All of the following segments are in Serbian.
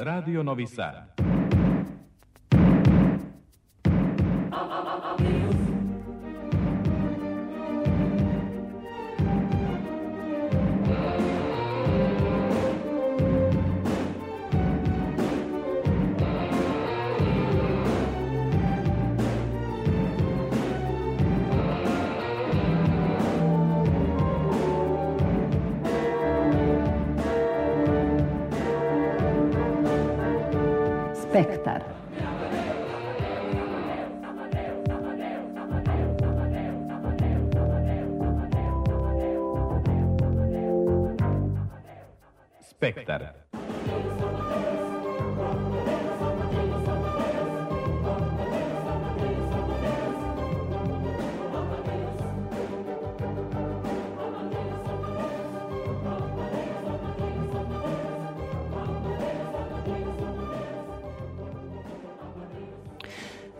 Radio Novi Sad. Spektar. Spektar.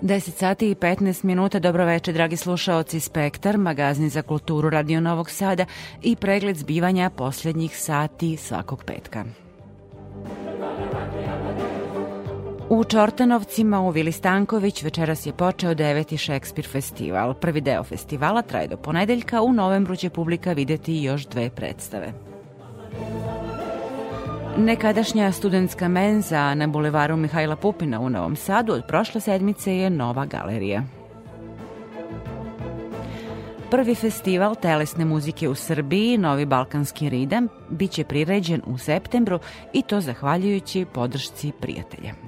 Deset sati i 15 minuta, dobro večer, dragi slušaoci Spektar, magazin za kulturu Radio Novog Sada i pregled zbivanja posljednjih sati svakog petka. U Čortanovcima u Vili Stanković večeras je počeo deveti Šekspir festival. Prvi deo festivala traje do ponedeljka, u novembru će publika videti još dve predstave. Nekadašnja studentska menza na bulevaru Mihajla Pupina u Novom Sadu od prošle sedmice je nova galerija. Prvi festival telesne muzike u Srbiji, Novi Balkanski ridam, bit će priređen u septembru i to zahvaljujući podršci prijatelja.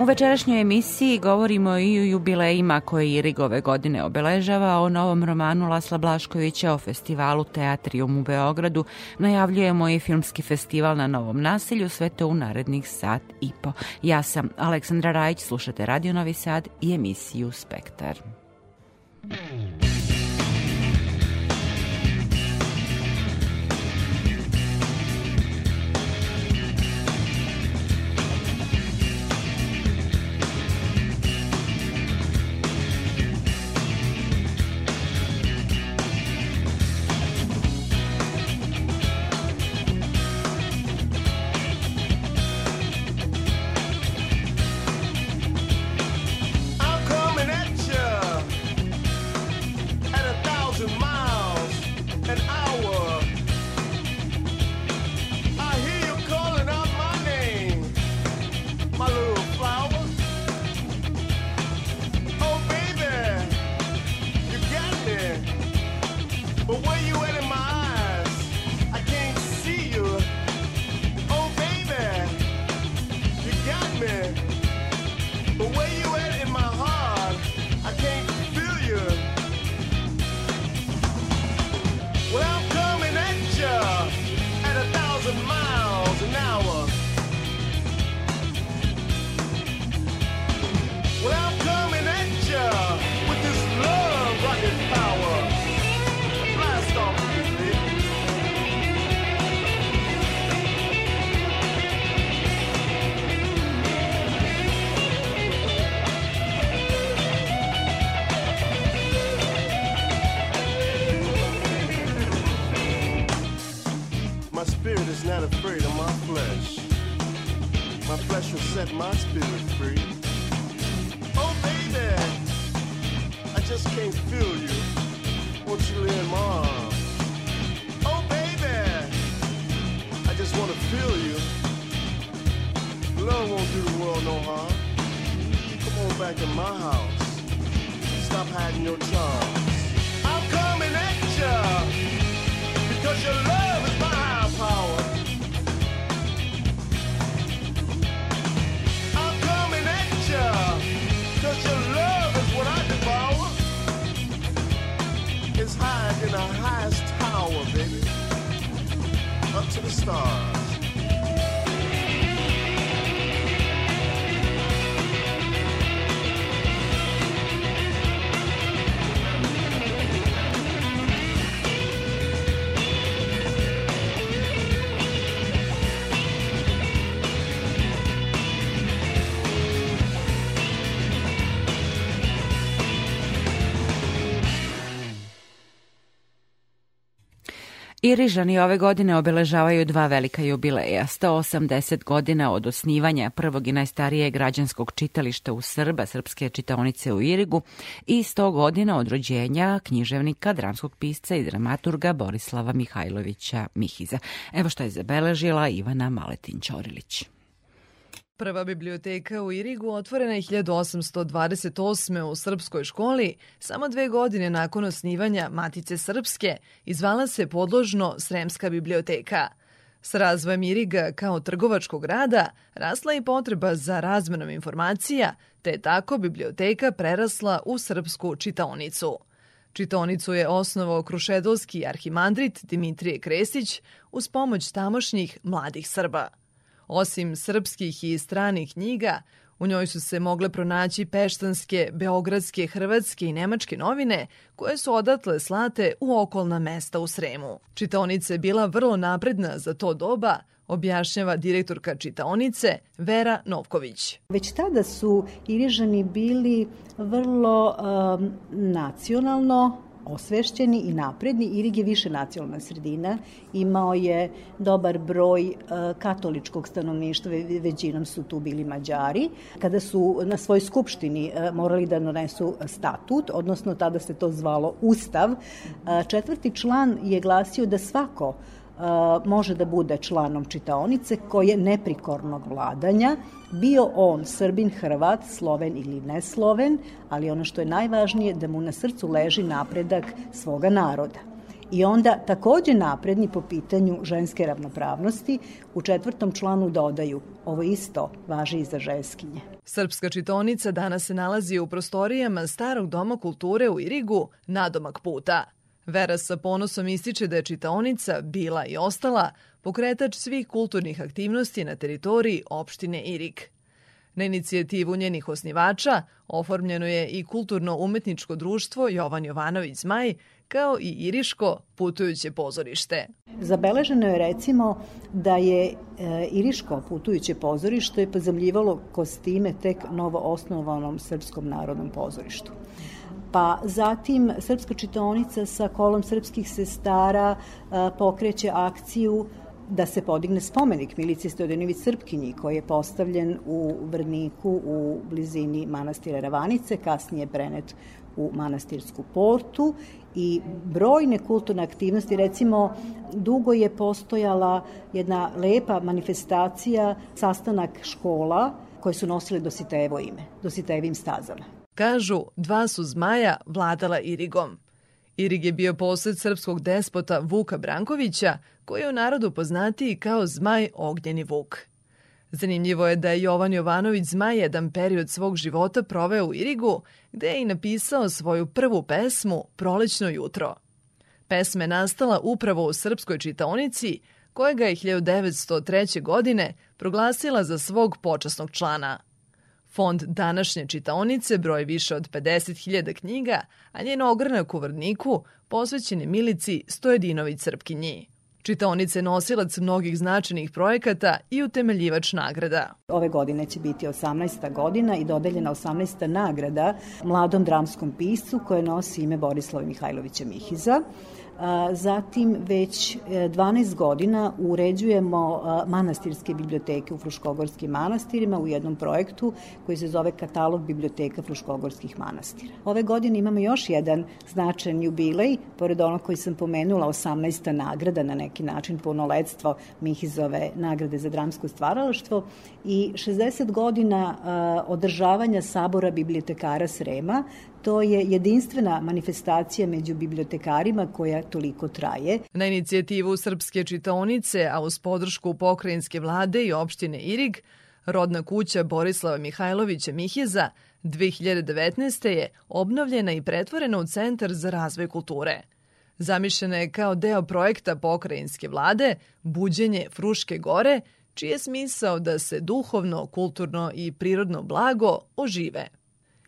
U večerašnjoj emisiji govorimo i o jubilejima koji Irig ove godine obeležava, o novom romanu Lasla Blaškovića, o festivalu Teatrium u Beogradu, najavljujemo i filmski festival na Novom naselju, sve to u narednih sat i po. Ja sam Aleksandra Rajić, slušate Radio Novi Sad i emisiju Spektar. I'm Irižani ove godine obeležavaju dva velika jubileja. 180 godina od osnivanja prvog i najstarijeg građanskog čitališta u Srba, Srpske čitaonice u Irigu i 100 godina od rođenja književnika, dramskog pisca i dramaturga Borislava Mihajlovića Mihiza. Evo što je zabeležila Ivana Maletin-Ćorilić. Prva biblioteka u Irigu otvorena je 1828. u srpskoj školi, samo dve godine nakon osnivanja Matice Srpske, izvala se podložno Sremska biblioteka. S razvojem Iriga kao trgovačkog grada rasla i potreba za razmenom informacija, te je tako biblioteka prerasla u srpsku čitaonicu. Čitonicu je osnovao krušedolski arhimandrit Dimitrije Kresić uz pomoć tamošnjih mladih Srba. Osim srpskih i stranih knjiga, u njoj su se mogle pronaći peštanske, beogradske, hrvatske i nemačke novine koje su odatle slate u okolna mesta u Sremu. Čitaonica je bila vrlo napredna za to doba, objašnjava direktorka čitaonice Vera Novković. Već tada su Irižani bili vrlo um, nacionalno osvešćeni i napredni. Irig je više nacionalna sredina, imao je dobar broj e, katoličkog stanovništva, većinom su tu bili Mađari. Kada su na svoj skupštini e, morali da donesu statut, odnosno tada se to zvalo Ustav, e, četvrti član je glasio da svako može da bude članom čitaonice koje neprikornog vladanja, bio on Srbin, Hrvat, Sloven ili nesloven, ali ono što je najvažnije da mu na srcu leži napredak svoga naroda. I onda takođe napredni po pitanju ženske ravnopravnosti u četvrtom članu dodaju ovo isto važi i za ženskinje. Srpska čitonica danas se nalazi u prostorijama Starog doma kulture u Irigu, nadomak puta. Vera sa ponosom ističe da je čitaonica bila i ostala pokretač svih kulturnih aktivnosti na teritoriji opštine Irik. Na inicijativu njenih osnivača oformljeno je i kulturno-umetničko društvo Jovan Jovanović Zmaj, kao i Iriško putujuće pozorište. Zabeleženo je recimo da je e, Iriško putujuće pozorište pozemljivalo kostime tek novo osnovanom Srpskom narodnom pozorištu pa zatim Srpska čitaonica sa kolom srpskih sestara pokreće akciju da se podigne spomenik Milici Stojadinović Srpkinji koji je postavljen u Vrniku u blizini manastira Ravanice, kasnije prenet u manastirsku portu i brojne kulturne aktivnosti, recimo dugo je postojala jedna lepa manifestacija, sastanak škola koje su nosile Dositejevo ime, Dositejevim stazama. Kažu, dva su zmaja vladala Irigom. Irig je bio posled srpskog despota Vuka Brankovića, koji je u narodu poznatiji kao zmaj Ognjeni Vuk. Zanimljivo je da je Jovan Jovanović zmaj jedan period svog života proveo u Irigu, gde je i napisao svoju prvu pesmu Prolećno jutro. Pesma je nastala upravo u srpskoj čitaonici, koja ga je 1903. godine proglasila za svog počasnog člana – Fond današnje čitaonice broji više od 50.000 knjiga, a njen ogranak u Vrniku posvećen je Milici Stojedinović Srpkinji. Čitaonica je nosilac mnogih značajnih projekata i utemeljivač nagrada. Ove godine će biti 18. godina i dodeljena 18. nagrada mladom dramskom piscu koje nosi ime Borislava Mihajlovića Mihiza. Zatim već 12 e, godina uređujemo manastirske biblioteke u Fruškogorskim manastirima u jednom projektu koji se zove Katalog biblioteka Fruškogorskih manastira. Ove godine imamo još jedan značajan jubilej, pored onog koji sam pomenula, 18. nagrada na neki način punoletstvo Mihizove nagrade za dramsko stvaralaštvo i 60 godina održavanja sabora bibliotekara Srema to je jedinstvena manifestacija među bibliotekarima koja toliko traje. Na inicijativu Srpske čitaonice, a uz podršku pokrajinske vlade i opštine Irig, rodna kuća Borislava Mihajlovića Mihjeza 2019. je obnovljena i pretvorena u Centar za razvoj kulture. Zamišljena je kao deo projekta pokrajinske vlade Buđenje Fruške gore, čiji je smisao da se duhovno, kulturno i prirodno blago ožive.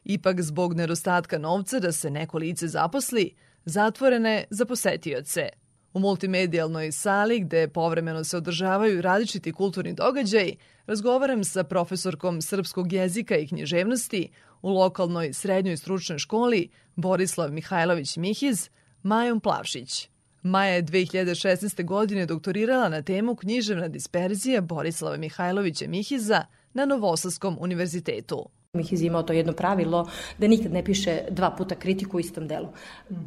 Ipak zbog nedostatka novca da se neko lice zaposli, zatvorene za posetioce. U multimedijalnoj sali gde povremeno se održavaju različiti kulturni događaji, razgovaram sa profesorkom srpskog jezika i književnosti u lokalnoj srednjoj stručnoj školi Borislav Mihajlović Mihiz, Majom Plavšić. Maja je 2016. godine doktorirala na temu književna disperzija Borislava Mihajlovića Mihiza na Novosavskom univerzitetu. Mihiz imao to jedno pravilo da nikad ne piše dva puta kritiku u istom delu.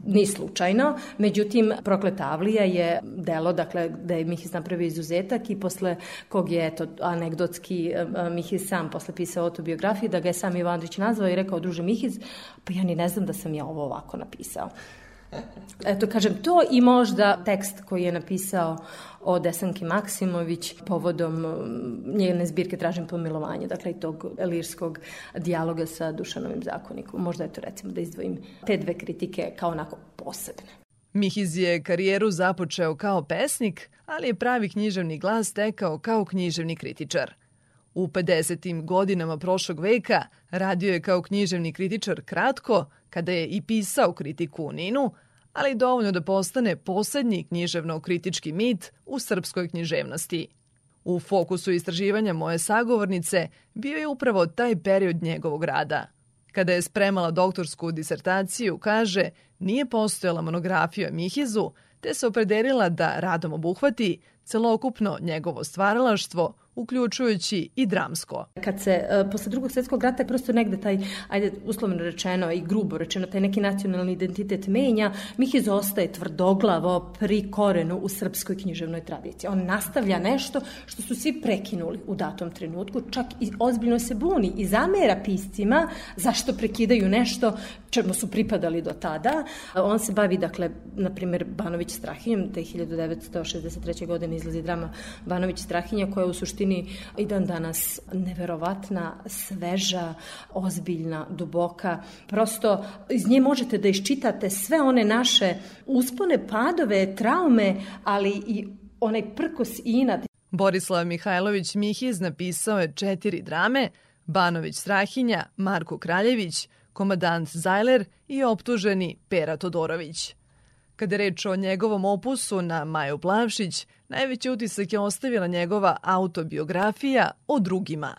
Ni slučajno. Međutim, Prokleta Avlija je delo, dakle, da je Mihiz napravio izuzetak i posle kog je, eto, anegdotski Mihiz sam posle pisao autobiografiju, da ga je sam Ivan Andrić nazvao i rekao, druže Mihiz, pa ja ni ne znam da sam ja ovo ovako napisao. Eto, kažem, to i možda tekst koji je napisao o Desanki Maksimović povodom mm, njene zbirke Tražim pomilovanje, dakle i tog lirskog dijaloga sa Dušanovim zakonikom. Možda je to recimo da izdvojim te dve kritike kao onako posebne. Mihiz je karijeru započeo kao pesnik, ali je pravi književni glas tekao kao književni kritičar. U 50. godinama prošlog veka radio je kao književni kritičar kratko, kada je i pisao kritiku u Ninu, ali dovoljno da postane poslednji književno-kritički mit u srpskoj književnosti. U fokusu istraživanja moje sagovornice bio je upravo taj period njegovog rada. Kada je spremala doktorsku disertaciju, kaže, nije postojala monografija Mihizu, te se opredelila da radom obuhvati celokupno njegovo stvaralaštvo uključujući i dramsko. Kad se uh, posle drugog svetskog rata prosto negde taj, ajde uslovno rečeno i grubo rečeno, taj neki nacionalni identitet menja, Mihiz ostaje tvrdoglavo pri korenu u srpskoj književnoj tradiciji. On nastavlja nešto što su svi prekinuli u datom trenutku, čak i ozbiljno se buni i zamera piscima zašto prekidaju nešto čemu su pripadali do tada. On se bavi, dakle, na primjer, Banović Strahinjem, te 1963. godine izlazi drama Banović Strahinja, koja u suštini suštini i dan danas neverovatna, sveža, ozbiljna, duboka. Prosto iz nje možete da iščitate sve one naše uspone, padove, traume, ali i onaj prkos i inat. Borislav Mihajlović Mihiz napisao je četiri drame, Banović Strahinja, Marko Kraljević, komadant Zajler i optuženi Pera Todorović. Kada reč o njegovom opusu na Maju Plavšić, najveći utisak je ostavila njegova autobiografija o drugima.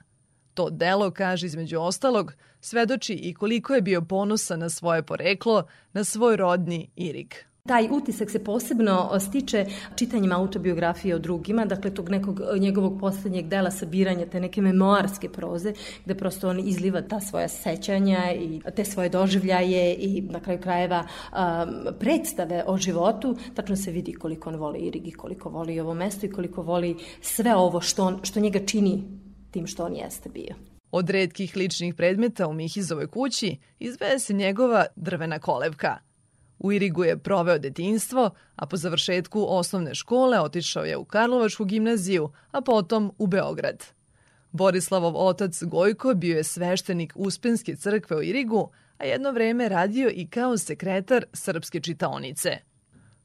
To delo, kaže između ostalog, svedoči i koliko je bio ponosan na svoje poreklo, na svoj rodni Irik. Taj utisak se posebno stiče čitanjem autobiografije o drugima, dakle tog nekog njegovog poslednjeg dela sabiranja te neke memoarske proze, gde prosto on izliva ta svoja sećanja i te svoje doživljaje i na kraju krajeva um, predstave o životu, tačno se vidi koliko on voli Irig i koliko voli ovo mesto i koliko voli sve ovo što, on, što njega čini tim što on jeste bio. Od redkih ličnih predmeta u Mihizovoj kući izveje se njegova drvena kolevka – U Irigu je proveo detinstvo, a po završetku osnovne škole otišao je u Karlovačku gimnaziju, a potom u Beograd. Borislavov otac Gojko bio je sveštenik Uspenske crkve u Irigu, a jedno vreme radio i kao sekretar Srpske čitaonice.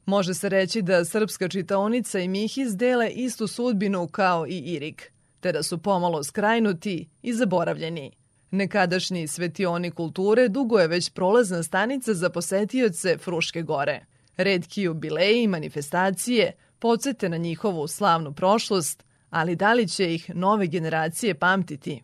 Može se reći da Srpska čitaonica i Mihiz dele istu sudbinu kao i Irig, te da su pomalo skrajnuti i zaboravljeni – Nekadašnji svetioni kulture dugo je već prolazna stanica za posetioce Fruške gore. Redki jubileji i manifestacije podsete na njihovu slavnu prošlost, ali da li će ih nove generacije pamtiti?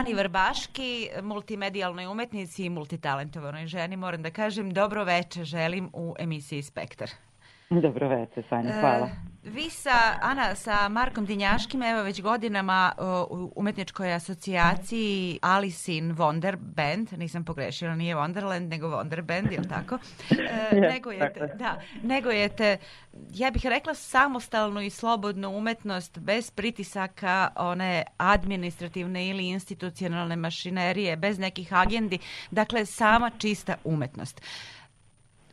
Ani Vrbaški, multimedijalnoj umetnici i multitalentovanoj ženi, moram da kažem, dobro veče želim u emisiji Spektar. Dobro večer, Sanja, hvala. E, vi sa, Ana, sa Markom Dinjaškim, evo već godinama u umetničkoj asocijaciji Alice in Wonder Band, nisam pogrešila, nije Wonderland, nego Wonder Band, je tako? E, Yes, negujete, tako da, negujete, ja bih rekla samostalnu i slobodnu umetnost bez pritisaka one administrativne ili institucionalne mašinerije, bez nekih agendi, dakle sama čista umetnost.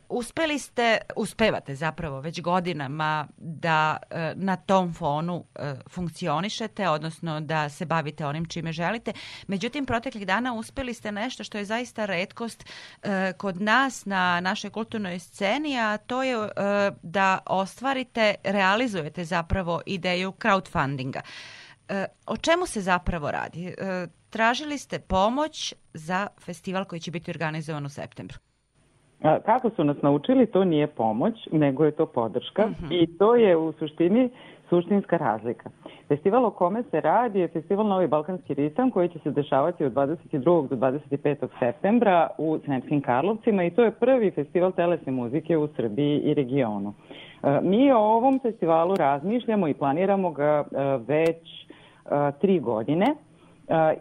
Uspeli ste, uspevate zapravo već godinama da e, na tom fonu e, funkcionišete, odnosno da se bavite onim čime želite. Međutim, proteklih dana uspeli ste nešto što je zaista redkost e, kod nas na našoj kulturnoj sceni, a to je e, da ostvarite, realizujete zapravo ideju crowdfundinga. E, o čemu se zapravo radi? E, tražili ste pomoć za festival koji će biti organizovan u septembru. Kako su nas naučili, to nije pomoć, nego je to podrška Mhm. i to je u suštini suštinska razlika. Festival o kome se radi je festival Novi Balkanski ritam koji će se dešavati od 22. do 25. septembra u Sremskim Karlovcima i to je prvi festival telesne muzike u Srbiji i regionu. E, Mi o ovom festivalu razmišljamo i planiramo ga e, već e, tri godine.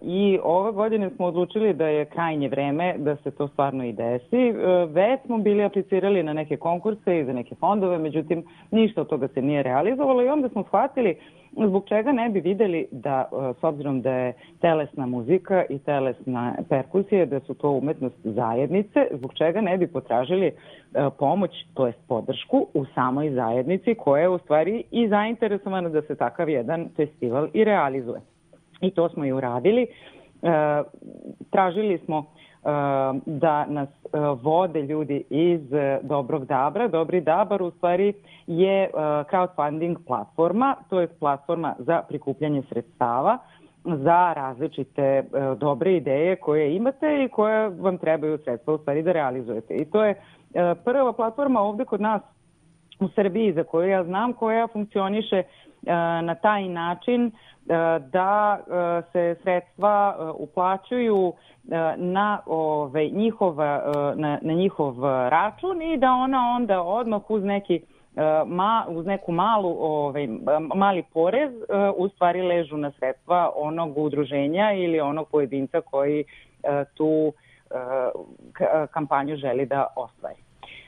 I ove godine smo odlučili da je krajnje vreme da se to stvarno i desi. E, Već smo bili aplicirali na neke konkurse i za neke fondove, međutim ništa od toga se nije realizovalo i onda smo shvatili zbog čega ne bi videli da, e, s obzirom da je telesna muzika i telesna perkusija, da su to umetnost zajednice, zbog čega ne bi potražili e, pomoć, to jest podršku u samoj zajednici koja je u stvari i zainteresovana da se takav jedan festival i realizuje. I to smo i uradili. E, tražili smo e, da nas e, vode ljudi iz Dobrog Dabra. Dobri Dabar u stvari je crowdfunding platforma, to je platforma za prikupljanje sredstava za različite dobre ideje koje imate i koje vam trebaju sredstva u stvari da realizujete. I to je prva platforma ovde kod nas u Srbiji za koju ja znam koja funkcioniše na taj način da e, se sredstva e, uplaćuju e, na ovaj njihov e, na, na njihov račun i da ona onda odmah uz neki e, ma, uz neku malu ovaj mali porez e, u stvari ležu na sredstva onog udruženja ili onog pojedinca koji e, tu e, kampanju želi da ostvari.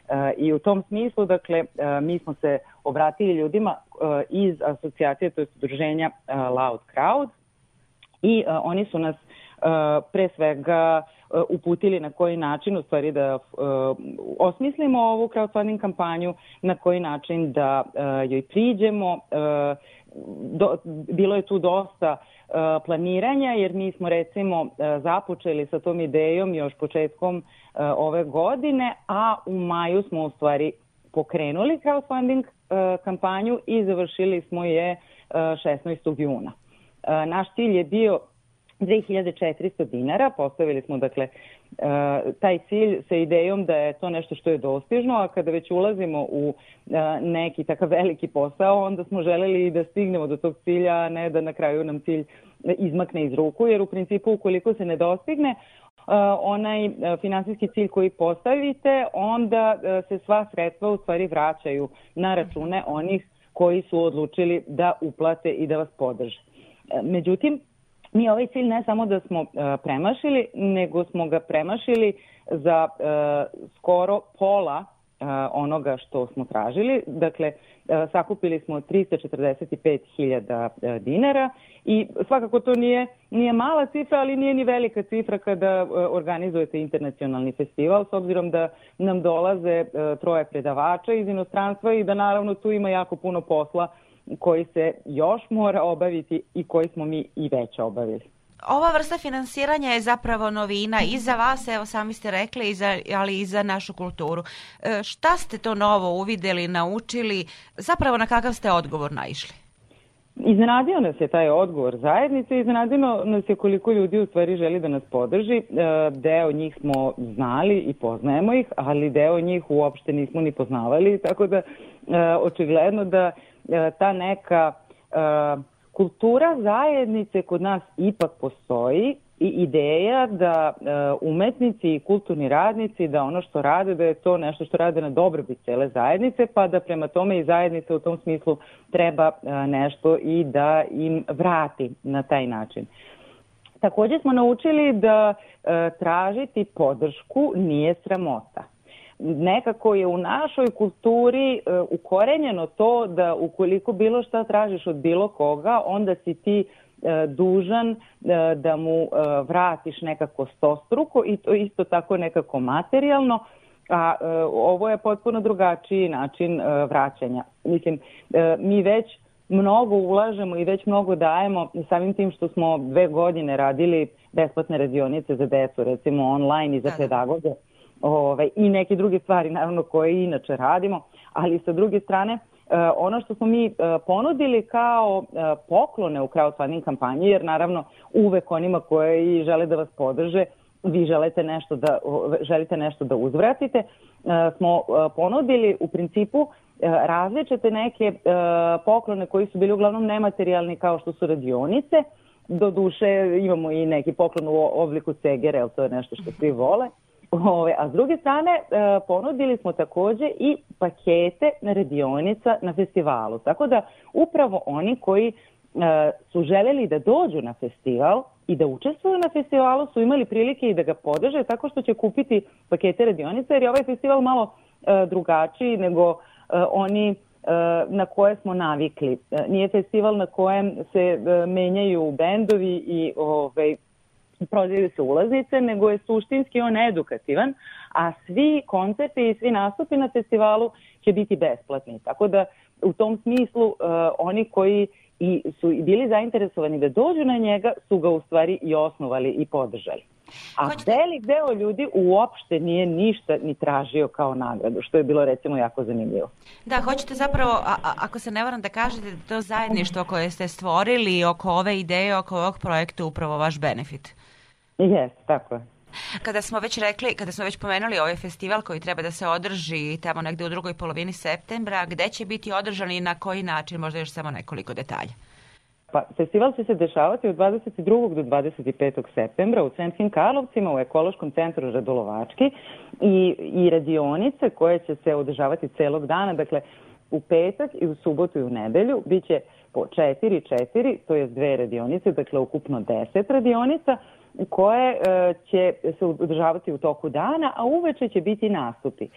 E, I u tom smislu, dakle, e, mi smo se obratili ljudima e, iz asocijacije, to je udruženja e, Loud Crowd i e, oni su nas pre svega uputili na koji način u stvari da osmislimo ovu crowdfunding kampanju, na koji način da joj priđemo. Bilo je tu dosta planiranja jer mi smo recimo započeli sa tom idejom još početkom ove godine, a u maju smo u stvari pokrenuli crowdfunding e, kampanju i završili smo je e, 16. juna. naš cilj je bio 2400 dinara, postavili smo dakle taj cilj sa idejom da je to nešto što je dostižno, a kada već ulazimo u neki takav veliki posao, onda smo želeli da stignemo do tog cilja, a ne da na kraju nam cilj izmakne iz ruku, jer u principu ukoliko se ne dostigne onaj finansijski cilj koji postavite, onda se sva sredstva u stvari vraćaju na račune onih koji su odlučili da uplate i da vas podrže. Međutim, mi ovaj cilj ne samo da smo premašili, nego smo ga premašili za skoro pola onoga što smo tražili. Dakle, sakupili smo 345.000 dinara i svakako to nije, nije mala cifra, ali nije ni velika cifra kada organizujete internacionalni festival, s obzirom da nam dolaze troje predavača iz inostranstva i da naravno tu ima jako puno posla koji se još mora obaviti i koji smo mi i već obavili. Ova vrsta finansiranja je zapravo novina i za vas, evo sami ste rekli, i za, ali i za našu kulturu. E, šta ste to novo uvideli, naučili, zapravo na kakav ste odgovor naišli? Iznenadio nas je taj odgovor zajednice, iznenadio nas je koliko ljudi u stvari želi da nas podrži. E, deo njih smo znali i poznajemo ih, ali deo njih uopšte nismo ni poznavali, tako da e, očigledno da E, ta neka kultura zajednice kod nas ipak postoji i ideja da e, umetnici i kulturni radnici da ono što rade da je to nešto što rade na dobrobit cele zajednice pa da prema tome i zajednica u tom smislu treba nešto i da im vrati na taj način. Takođe smo naučili da tražiti podršku nije sramota nekako je u našoj kulturi e, ukorenjeno to da ukoliko bilo šta tražiš od bilo koga, onda si ti e, dužan e, da mu vratiš nekako stostruko i to isto tako nekako materijalno, a ovo je potpuno drugačiji način vraćanja. Mislim, mi već mnogo ulažemo i već mnogo dajemo samim tim što smo dve godine radili besplatne radionice za decu, recimo online i za da, da. Ove, i neke druge stvari naravno koje inače radimo, ali sa druge strane e, ono što smo mi e, ponudili kao e, poklone u crowdfunding kampanji, jer naravno uvek onima koji žele da vas podrže, vi želite nešto da, želite nešto da uzvratite, smo ponudili u principu različite neke poklone koji su bili uglavnom nematerijalni kao što su radionice, do duše imamo i neki poklon u obliku cegere, ali to je nešto što svi vole. Ove, a s druge strane, e, ponudili smo takođe i pakete radionica na festivalu. Tako da upravo oni koji e, su želeli da dođu na festival i da učestvuju na festivalu su imali prilike i da ga podrže tako što će kupiti pakete radionica jer je ovaj festival malo e, drugačiji nego oni na koje smo navikli. Nije festival na kojem se menjaju bendovi i ovaj, prodaju se ulaznice, nego je suštinski on edukativan, a svi koncerti i svi nastupi na festivalu će biti besplatni. Tako da u tom smislu uh, oni koji i su i bili zainteresovani da dođu na njega su ga u stvari i osnovali i podržali. A Hoćete... velik deo ljudi uopšte nije ništa ni tražio kao nagradu, što je bilo recimo jako zanimljivo. Da, hoćete zapravo, a, a, ako se ne varam da kažete da to zajedništvo koje ste stvorili oko ove ideje, oko ovog projekta upravo vaš benefit. Jes, tako je. Kada smo već rekli, kada smo već pomenuli ovaj festival koji treba da se održi tamo negde u drugoj polovini septembra, gde će biti održan i na koji način, možda još samo nekoliko detalja? Pa, festival će se dešavati od 22. do 25. septembra u Sremskim Karlovcima u Ekološkom centru Radolovački i, i radionice koje će se održavati celog dana, dakle u petak i u subotu i u nedelju, biće po 4-4, to je dve radionice, dakle ukupno 10 radionica, koje e, će se održavati u toku dana, a uveče će biti nastupi. E,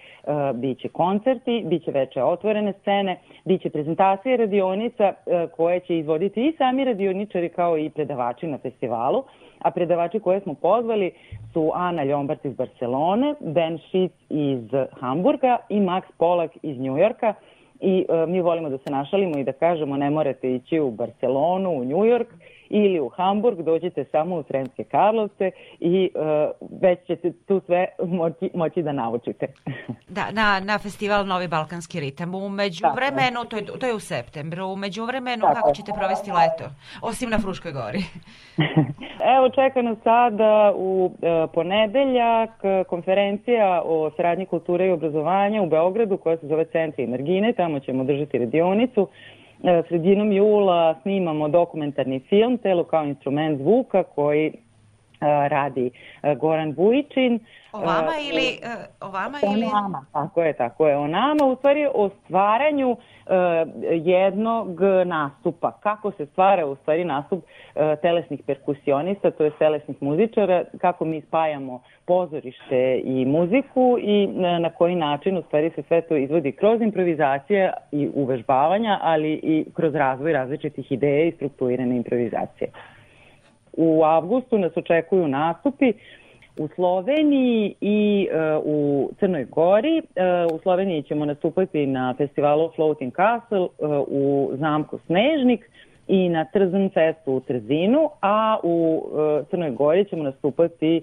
biće koncerti, biće veče otvorene scene, biće prezentacije radionica e, koje će izvoditi i sami radioničari kao i predavači na festivalu, a predavači koje smo pozvali su Ana Ljombart iz Barcelone, Ben Šitz iz Hamburga i Max Polak iz Njujorka i mi volimo da se našalimo i da kažemo ne morate ići u Barcelonu, u Njujork ili u Hamburg, dođite samo u Sremske Karlovce i uh, već ćete tu sve moći, moći da naučite. Da, na, na festival Novi Balkanski ritam. U međuvremenu, to je, to je u septembru, u međuvremenu Tako. kako ćete provesti leto? Osim na Fruškoj gori. Evo čeka nas sada u e, ponedeljak e, konferencija o saradnji kulture i obrazovanja u Beogradu koja se zove Centri Margine, tamo ćemo držati radionicu. E, sredinom jula snimamo dokumentarni film Telo kao instrument zvuka koji e, radi e, Goran Vujičin. O vama ili... e, O vama O ili... nama, tako je, tako je. O nama, u stvari o stvaranju e, jednog nastupa. Kako se stvara u stvari nastup e, telesnih perkusionista, to je telesnih muzičara, kako mi spajamo pozorište i muziku i na koji način u stvari se sve to izvodi kroz improvizacije i uvežbavanja, ali i kroz razvoj različitih ideja i strukturirane improvizacije. U avgustu nas očekuju nastupi u Sloveniji i e, u Crnoj Gori. E, u Sloveniji ćemo nastupati na festivalu Floating Castle e, u zamku Snežnik i na Trzan festu u Trzinu, a u Crnoj Gori ćemo nastupati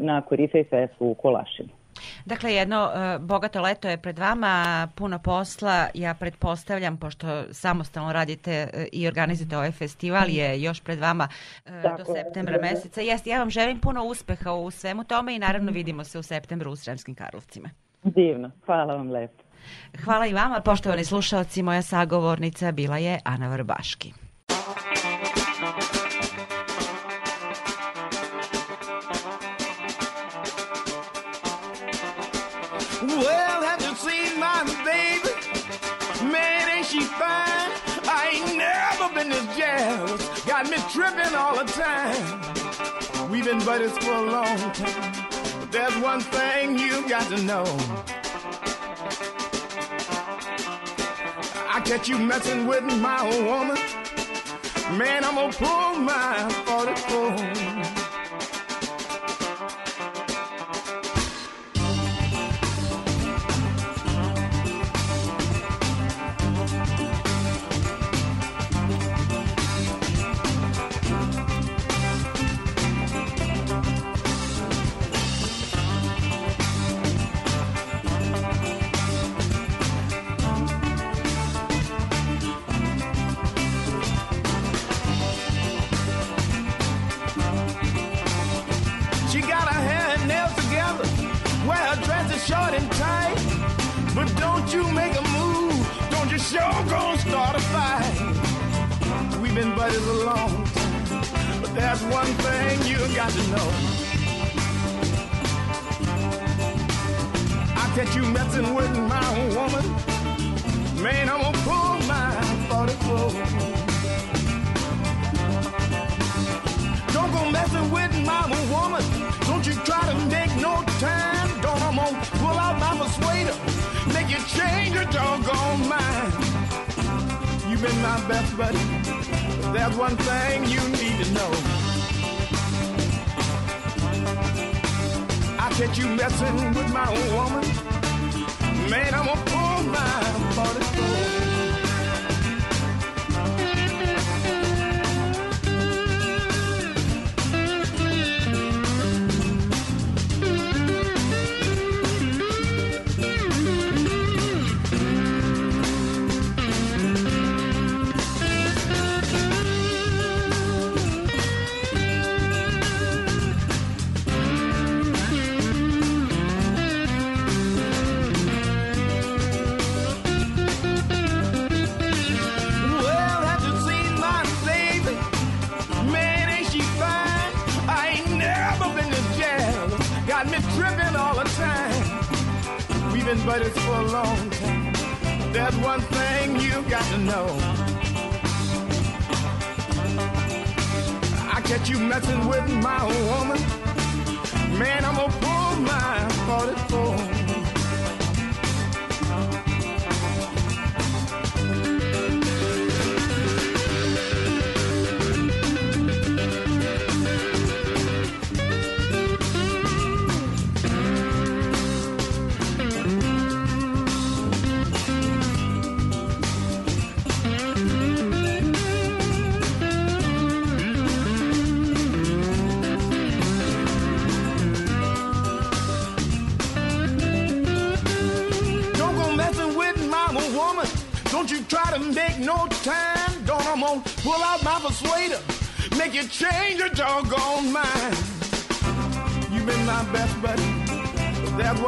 na Korifej festu u Kolašinu. Dakle, jedno e, bogato leto je pred vama, puno posla. Ja pretpostavljam, pošto samostalno radite e, i organizujete ovaj festival, je još pred vama do Tako je. septembra meseca. Jeste, ja vam želim puno uspeha u svemu tome i naravno vidimo se u septembru u Sremskim Karlovcima. Divno, hvala vam lepo. Hvala i vama, poštovani slušalci. Moja sagovornica bila je Ana Vrbaški. Got me tripping all the time. We've been buddies for a long time. But there's one thing you got to know. I catch you messing with my old woman. Man, I'm gonna pull my 44. Sure gonna start a fight. We've been buddies a long time, but there's one thing you got to know. I catch you messing with my woman, man, I'm gonna pull my 44. Don't go messing with my woman. Don't you try to make no time. Don't I'm gonna pull out my persuader. Change your doggone mind. You've been my best buddy. But there's one thing you need to know. I catch you messing with my old woman. Man, I'm gonna pull my 44.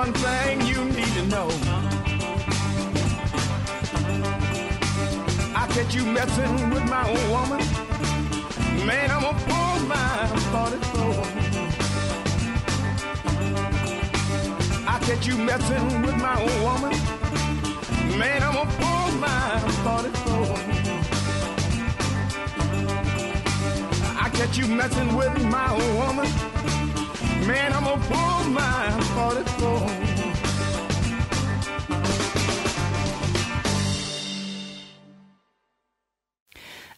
One thing you need to know. I catch you messing with my own woman. Man, I'm gonna pull my 44. I catch you messing with my own woman. Man, I'm gonna pull my 44. I catch you messing with my woman. Man, I'm gonna pull my 44.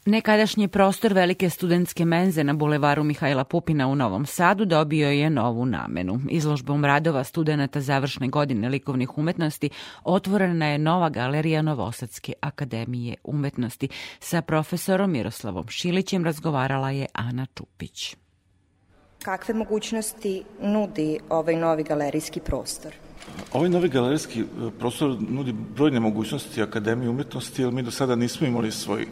Nekadašnji prostor velike studentske menze na bulevaru Mihajla Pupina u Novom Sadu dobio je novu namenu. Izložbom radova studenta završne godine likovnih umetnosti otvorena je nova galerija Novosadske akademije umetnosti. Sa profesorom Miroslavom Šilićem razgovarala je Ana Čupić. Kakve mogućnosti nudi ovaj novi galerijski prostor? Ovaj novi galerijski prostor nudi brojne mogućnosti Akademije umetnosti, jer mi do sada nismo imali svoj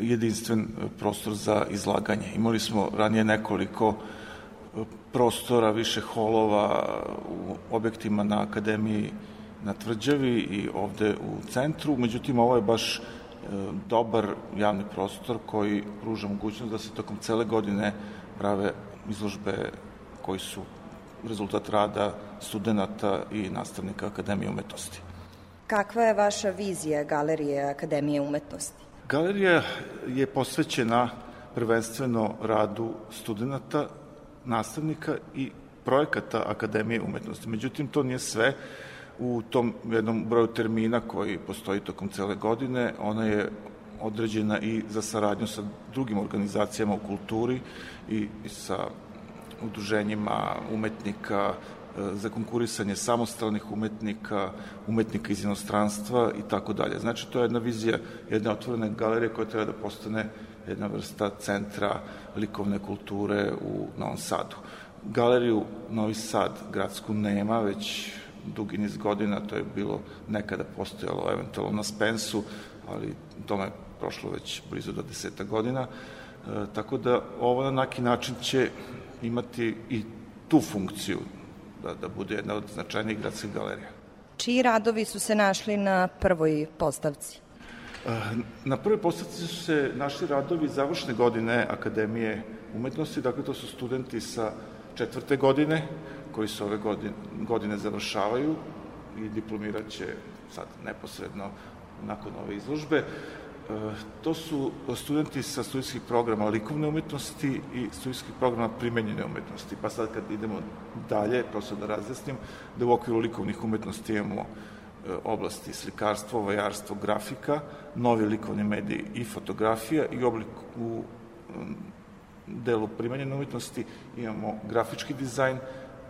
jedinstven e, prostor za izlaganje. Imali smo ranije nekoliko e, prostora, više holova u objektima na Akademiji na Tvrđavi i ovde u centru, međutim ovo je baš e, dobar javni prostor koji pruža mogućnost da se tokom cele godine prave izložbe koji su rezultat rada studenta i nastavnika Akademije umetnosti. Kakva je vaša vizija Galerije Akademije umetnosti? Galerija je posvećena prvenstveno radu studenta, nastavnika i projekata Akademije umetnosti. Međutim, to nije sve. U tom jednom broju termina koji postoji tokom cele godine, ona je određena i za saradnju sa drugim organizacijama u kulturi i sa udruženjima umetnika, za konkurisanje samostalnih umetnika, umetnika iz inostranstva i tako dalje. Znači, to je jedna vizija jedne otvorene galerije koja treba da postane jedna vrsta centra likovne kulture u Novom Sadu. Galeriju Novi Sad, gradsku, nema već dugi niz godina, to je bilo nekada postojalo eventualno na Spensu, ali tome prošlo već blizu do deseta godina. E, tako da ovo na neki način će imati i tu funkciju da, da bude jedna od značajnijih gradskih galerija. Čiji radovi su se našli na prvoj postavci? Eh, na prvoj postavci su se našli radovi završne godine Akademije umetnosti, dakle to su studenti sa četvrte godine, koji se ove godine, godine završavaju i diplomirat će sad neposredno nakon ove izložbe. To su studenti sa studijskih programa likovne umetnosti i studijskih programa primenjene umetnosti. Pa sad kad idemo dalje, prosto da razjasnim, da u okviru likovnih umetnosti imamo e, oblasti slikarstvo, vajarstvo, grafika, novi likovni mediji i fotografija i oblik u delu primenjene umetnosti imamo grafički dizajn,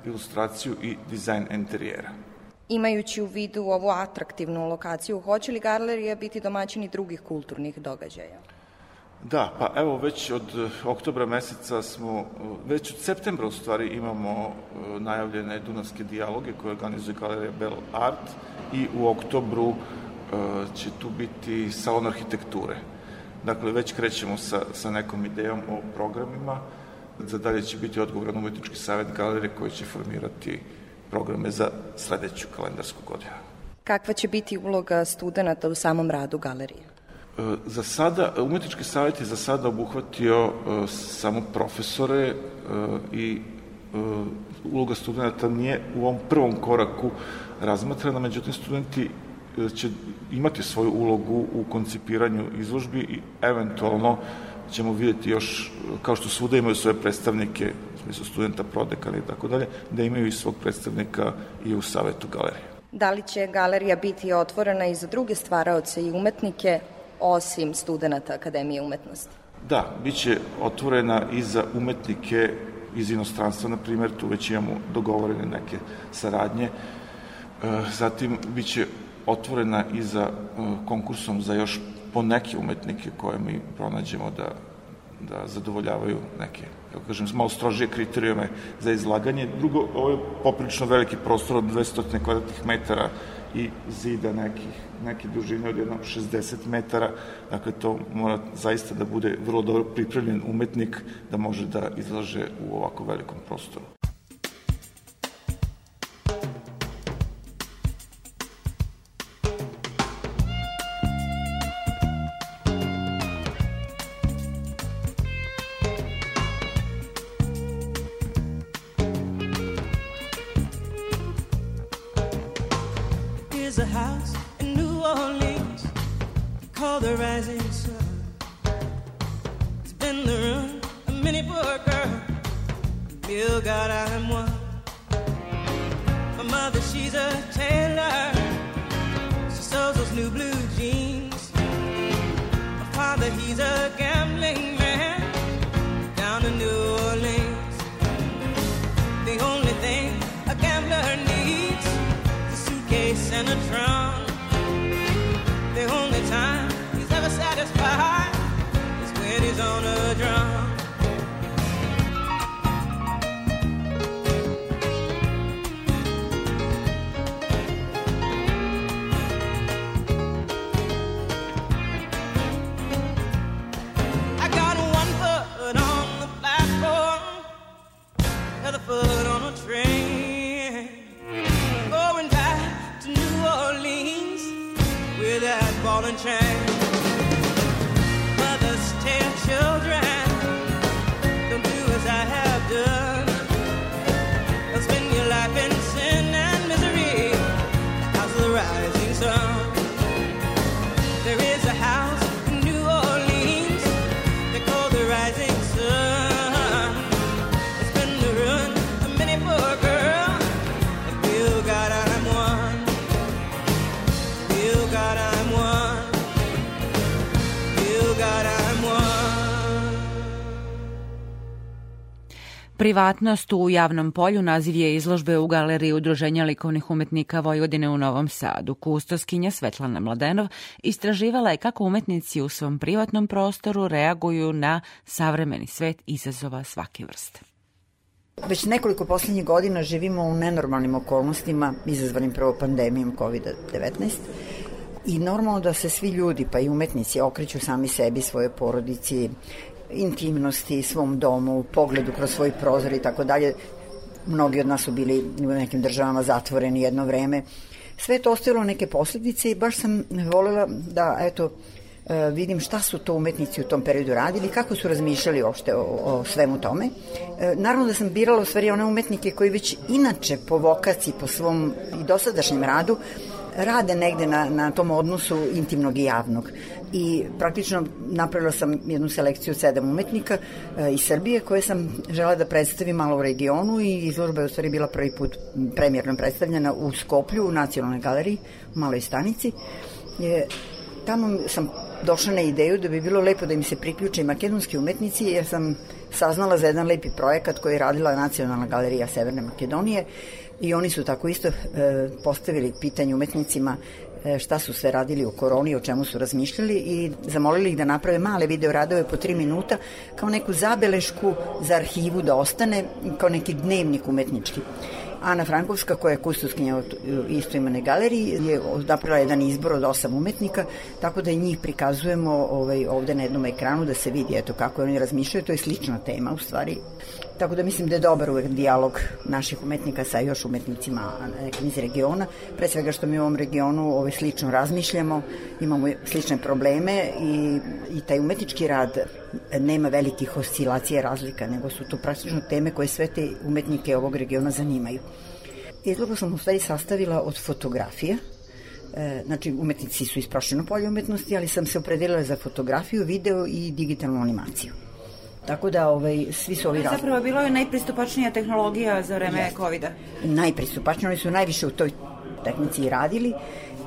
ilustraciju i dizajn interijera. Imajući u vidu ovu atraktivnu lokaciju, hoće li galerija biti domaćin i drugih kulturnih događaja? Da, pa evo već od eh, oktobra meseca smo, eh, već od septembra u stvari imamo eh, najavljene dunavske dijaloge koje organizuje galerija Bell Art i u oktobru će tu biti salon arhitekture. Dakle, već krećemo sa, sa nekom idejom o programima. Za dalje će biti odgovoran umetnički savet galerije koji će formirati programe za sledeću kalendarsku godinu. Kakva će biti uloga studenta u samom radu galerije? E, za sada, umetnički savjet je za sada obuhvatio e, samo profesore e, i uloga studenta nije u ovom prvom koraku razmatrana, međutim studenti će imati svoju ulogu u koncipiranju izložbi i eventualno ćemo vidjeti još, kao što svuda imaju svoje predstavnike, u smislu studenta, prodekana i tako dalje, da imaju i svog predstavnika i u savetu galerije. Da li će galerija biti otvorena i za druge stvaraoce i umetnike, osim studenta Akademije umetnosti? Da, bit će otvorena i za umetnike iz inostranstva, na primjer, tu već imamo dogovorene neke saradnje. E, zatim, bit će otvorena i za e, konkursom za još po neke umetnike koje mi pronađemo da, da zadovoljavaju neke, kako kažem, malo strožije kriterijume za izlaganje. Drugo, ovo je poprilično veliki prostor od 200 kvadratnih metara i zida nekih, neke dužine od jedno 60 metara. Dakle, to mora zaista da bude vrlo dobro pripremljen umetnik da može da izlaže u ovako velikom prostoru. Privatnost u javnom polju naziv je izložbe u galeriji Udruženja likovnih umetnika Vojvodine u Novom Sadu. Kustoskinja Svetlana Mladenov istraživala je kako umetnici u svom privatnom prostoru reaguju na savremeni svet izazova svake vrste. Već nekoliko poslednjih godina živimo u nenormalnim okolnostima izazvanim prvo pandemijom COVID-19 i normalno da se svi ljudi, pa i umetnici, okreću sami sebi, svoje porodici, intimnosti, svom domu, pogledu kroz svoj prozor i tako dalje. Mnogi od nas su bili u nekim državama zatvoreni jedno vreme. Sve to ostavilo neke posledice i baš sam volela da, eto, e, vidim šta su to umetnici u tom periodu radili, kako su razmišljali ošte o, o svemu tome. E, naravno da sam birala u stvari one umetnike koji već inače po vokaciji, po svom i dosadašnjem radu rade negde na, na tom odnosu intimnog i javnog. I praktično napravila sam jednu selekciju sedam umetnika e, iz Srbije koje sam žela da predstavim malo u regionu i izložba je u stvari bila prvi put premjerno predstavljena u Skoplju, u Nacionalnoj galeriji, u Maloj stanici. Je, tamo sam došla na ideju da bi bilo lepo da im se priključe makedonski umetnici jer sam saznala za jedan lepi projekat koji je radila Nacionalna galerija Severne Makedonije i oni su tako isto e, postavili pitanje umetnicima šta su sve radili u koroni, o čemu su razmišljali i zamolili ih da naprave male video radove po tri minuta kao neku zabelešku za arhivu da ostane, kao neki dnevnik umetnički. Ana Frankovska, koja je kustoskinja isto imane galeriji, je napravila jedan izbor od osam umetnika, tako da njih prikazujemo ovaj, ovde na jednom ekranu da se vidi eto kako oni razmišljaju, to je slična tema u stvari. Tako da mislim da je dobar uvek dijalog naših umetnika sa još umetnicima iz regiona, pre svega što mi u ovom regionu ovaj, slično razmišljamo, imamo slične probleme i, i taj umetnički rad nema velikih oscilacija razlika, nego su to praktično teme koje sve te umetnike ovog regiona zanimaju. Izlogu sam u stvari sastavila od fotografija, e, znači umetnici su isprošljeno polje umetnosti, ali sam se opredelila za fotografiju, video i digitalnu animaciju. Tako da ovaj, svi su ovi razli. Zapravo bilo je najpristupačnija tehnologija za vreme COVID-a. Najpristupačnija, oni su najviše u toj tehnici i radili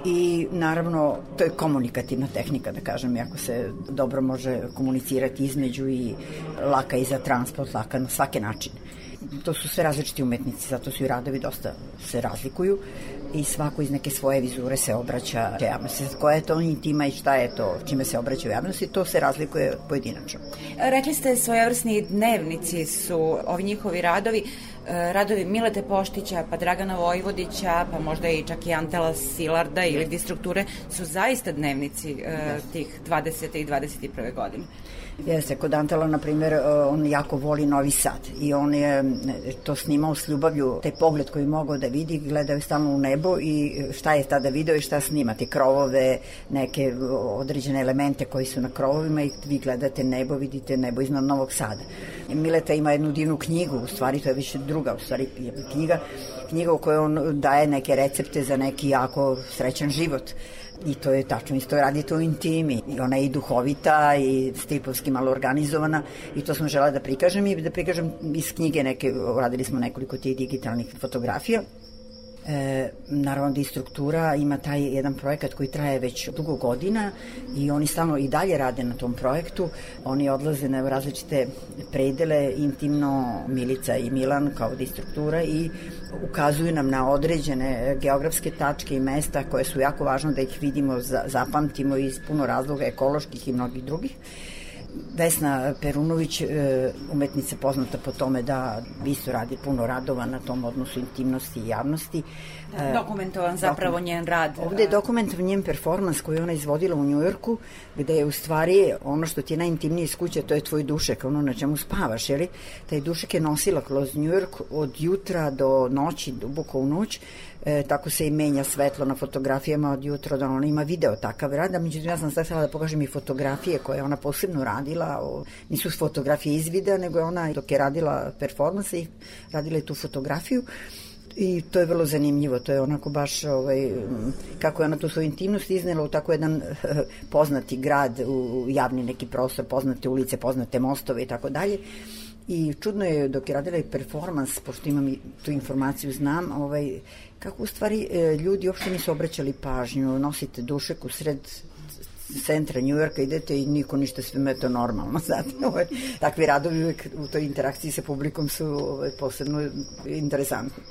i naravno to je komunikativna tehnika da kažem, jako se dobro može komunicirati između i laka i za transport, laka na svake načine. To su sve različiti umetnici, zato su i radovi dosta se razlikuju i svako iz neke svoje vizure se obraća javnosti. Koja je to intima i šta je to čime se obraća u javnosti, to se razlikuje pojedinačno. Rekli ste svojevrsni dnevnici su ovi njihovi radovi. E, radovi Milete Poštića, pa Dragana Vojvodića, pa možda i čak i Antela Silarda ili Distrukture su zaista dnevnici uh, tih 20. i 21. godine. Jeste, kod Antela, na primjer, e, on jako voli Novi Sad i on je to snimao s ljubavlju, taj pogled koji mogao da vidi, gledao je stalno u nebo i šta je tada video i šta snimati, krovove, neke određene elemente koji su na krovovima i vi gledate nebo, vidite nebo iznad Novog Sada. Mileta ima jednu divnu knjigu, u stvari to je više druga, u stvari knjiga, knjiga u kojoj on daje neke recepte za neki jako srećan život I to je tačno, isto radi to u intimi. I ona je i duhovita i stipovski malo organizovana i to smo žela da prikažem i da prikažem iz knjige neke, radili smo nekoliko tih digitalnih fotografija E, naravno da i struktura ima taj jedan projekat koji traje već dugo godina i oni stalno i dalje rade na tom projektu. Oni odlaze na različite predele, intimno Milica i Milan kao distruktura i ukazuju nam na određene geografske tačke i mesta koje su jako važno da ih vidimo, zapamtimo iz puno razloga ekoloških i mnogih drugih. Vesna Perunović, e, umetnica poznata po tome da isto radi puno radova na tom odnosu intimnosti i javnosti. Da, dokumentovan zapravo Dokum... njen rad. Ovde je dokumentovan njen performans koji ona izvodila u Njujorku, gde je u stvari ono što ti je najintimnije iz kuće, to je tvoj dušek, ono na čemu spavaš, jeli? Taj dušek je nosila kroz Njujork od jutra do noći, duboko u noć, e, tako se i menja svetlo na fotografijama od jutra do ona ima video takav rad, a međutim ja sam sad htjela da pokažem i fotografije koje ona posebno radila, o, nisu fotografije iz videa, nego je ona dok je radila performanse i radila je tu fotografiju. I to je vrlo zanimljivo, to je onako baš ovaj, kako je ona tu svoju intimnost iznela u tako jedan poznati grad, u javni neki prostor, poznate ulice, poznate mostove i tako dalje. I čudno je dok je radila i performans, pošto imam i tu informaciju, znam, ovaj, kako u stvari e, ljudi uopšte nisu obraćali pažnju, nosite dušek u sred centra Njujorka idete i niko ništa sve je to normalno, znate, ovaj, takvi radovi uvek u toj interakciji sa publikom su ovaj, posebno interesantni.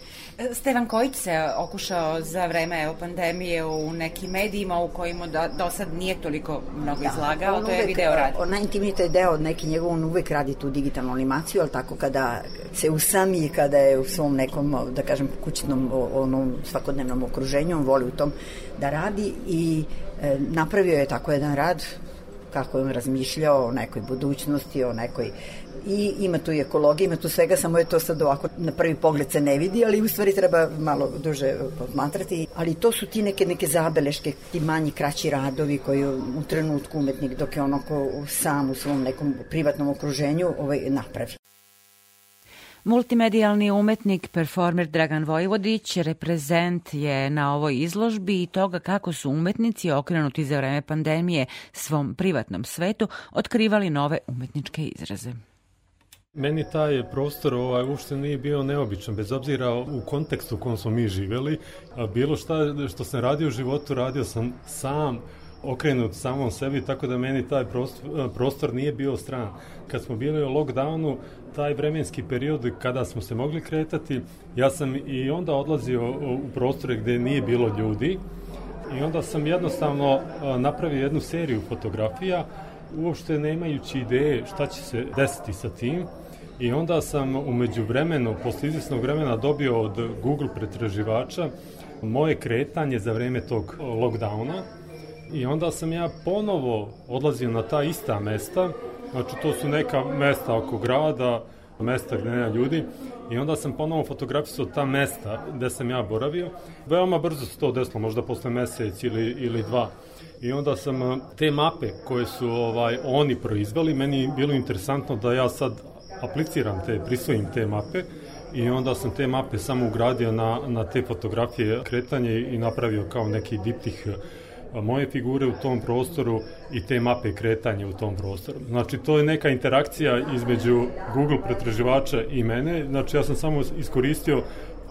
Stevan Kojić se okušao za vreme evo, pandemije u nekim medijima u kojima do, do sad nije toliko mnogo da, izlagao, to je video rad. Najintimniji to je deo, neki njegov, on uvek radi tu digitalnu animaciju, ali tako kada se usami, kada je u svom nekom, da kažem, kućnom, onom svakodnevnom okruženju, on voli u tom da radi i e, napravio je tako jedan rad kako je on razmišljao o nekoj budućnosti, o nekoj i ima tu i ekologija, ima tu svega, samo je to sad ovako na prvi pogled se ne vidi, ali u stvari treba malo duže posmatrati. Ali to su ti neke, neke zabeleške, ti manji, kraći radovi koji u trenutku umetnik dok je onako sam u svom nekom privatnom okruženju ovaj, napravi. Multimedijalni umetnik, performer Dragan Vojvodić, reprezent je na ovoj izložbi i toga kako su umetnici okrenuti za vreme pandemije svom privatnom svetu otkrivali nove umetničke izraze. Meni taj prostor ovaj, uopšte nije bio neobičan, bez obzira u kontekstu u kom smo mi živeli. A bilo šta što sam radio u životu, radio sam sam, okrenut samom sebi, tako da meni taj prostor, prostor nije bio stran. Kad smo bili u lockdownu, taj vremenski period kada smo se mogli kretati, ja sam i onda odlazio u prostore gde nije bilo ljudi i onda sam jednostavno napravio jednu seriju fotografija, uopšte nemajući ideje šta će se desiti sa tim. I onda sam umeđu vremenu, posle izvesnog vremena dobio od Google pretraživača moje kretanje za vreme tog lockdowna. I onda sam ja ponovo odlazio na ta ista mesta, znači to su neka mesta oko grada, mesta gde nema ljudi, i onda sam ponovo fotografisao ta mesta gde sam ja boravio. Veoma brzo se to desilo, možda posle mesec ili, ili dva. I onda sam te mape koje su ovaj oni proizveli, meni bilo interesantno da ja sad apliciram te, prisvojim te mape i onda sam te mape samo ugradio na, na te fotografije kretanje i napravio kao neki diptih moje figure u tom prostoru i te mape kretanja u tom prostoru. Znači, to je neka interakcija između Google pretraživača i mene. Znači, ja sam samo iskoristio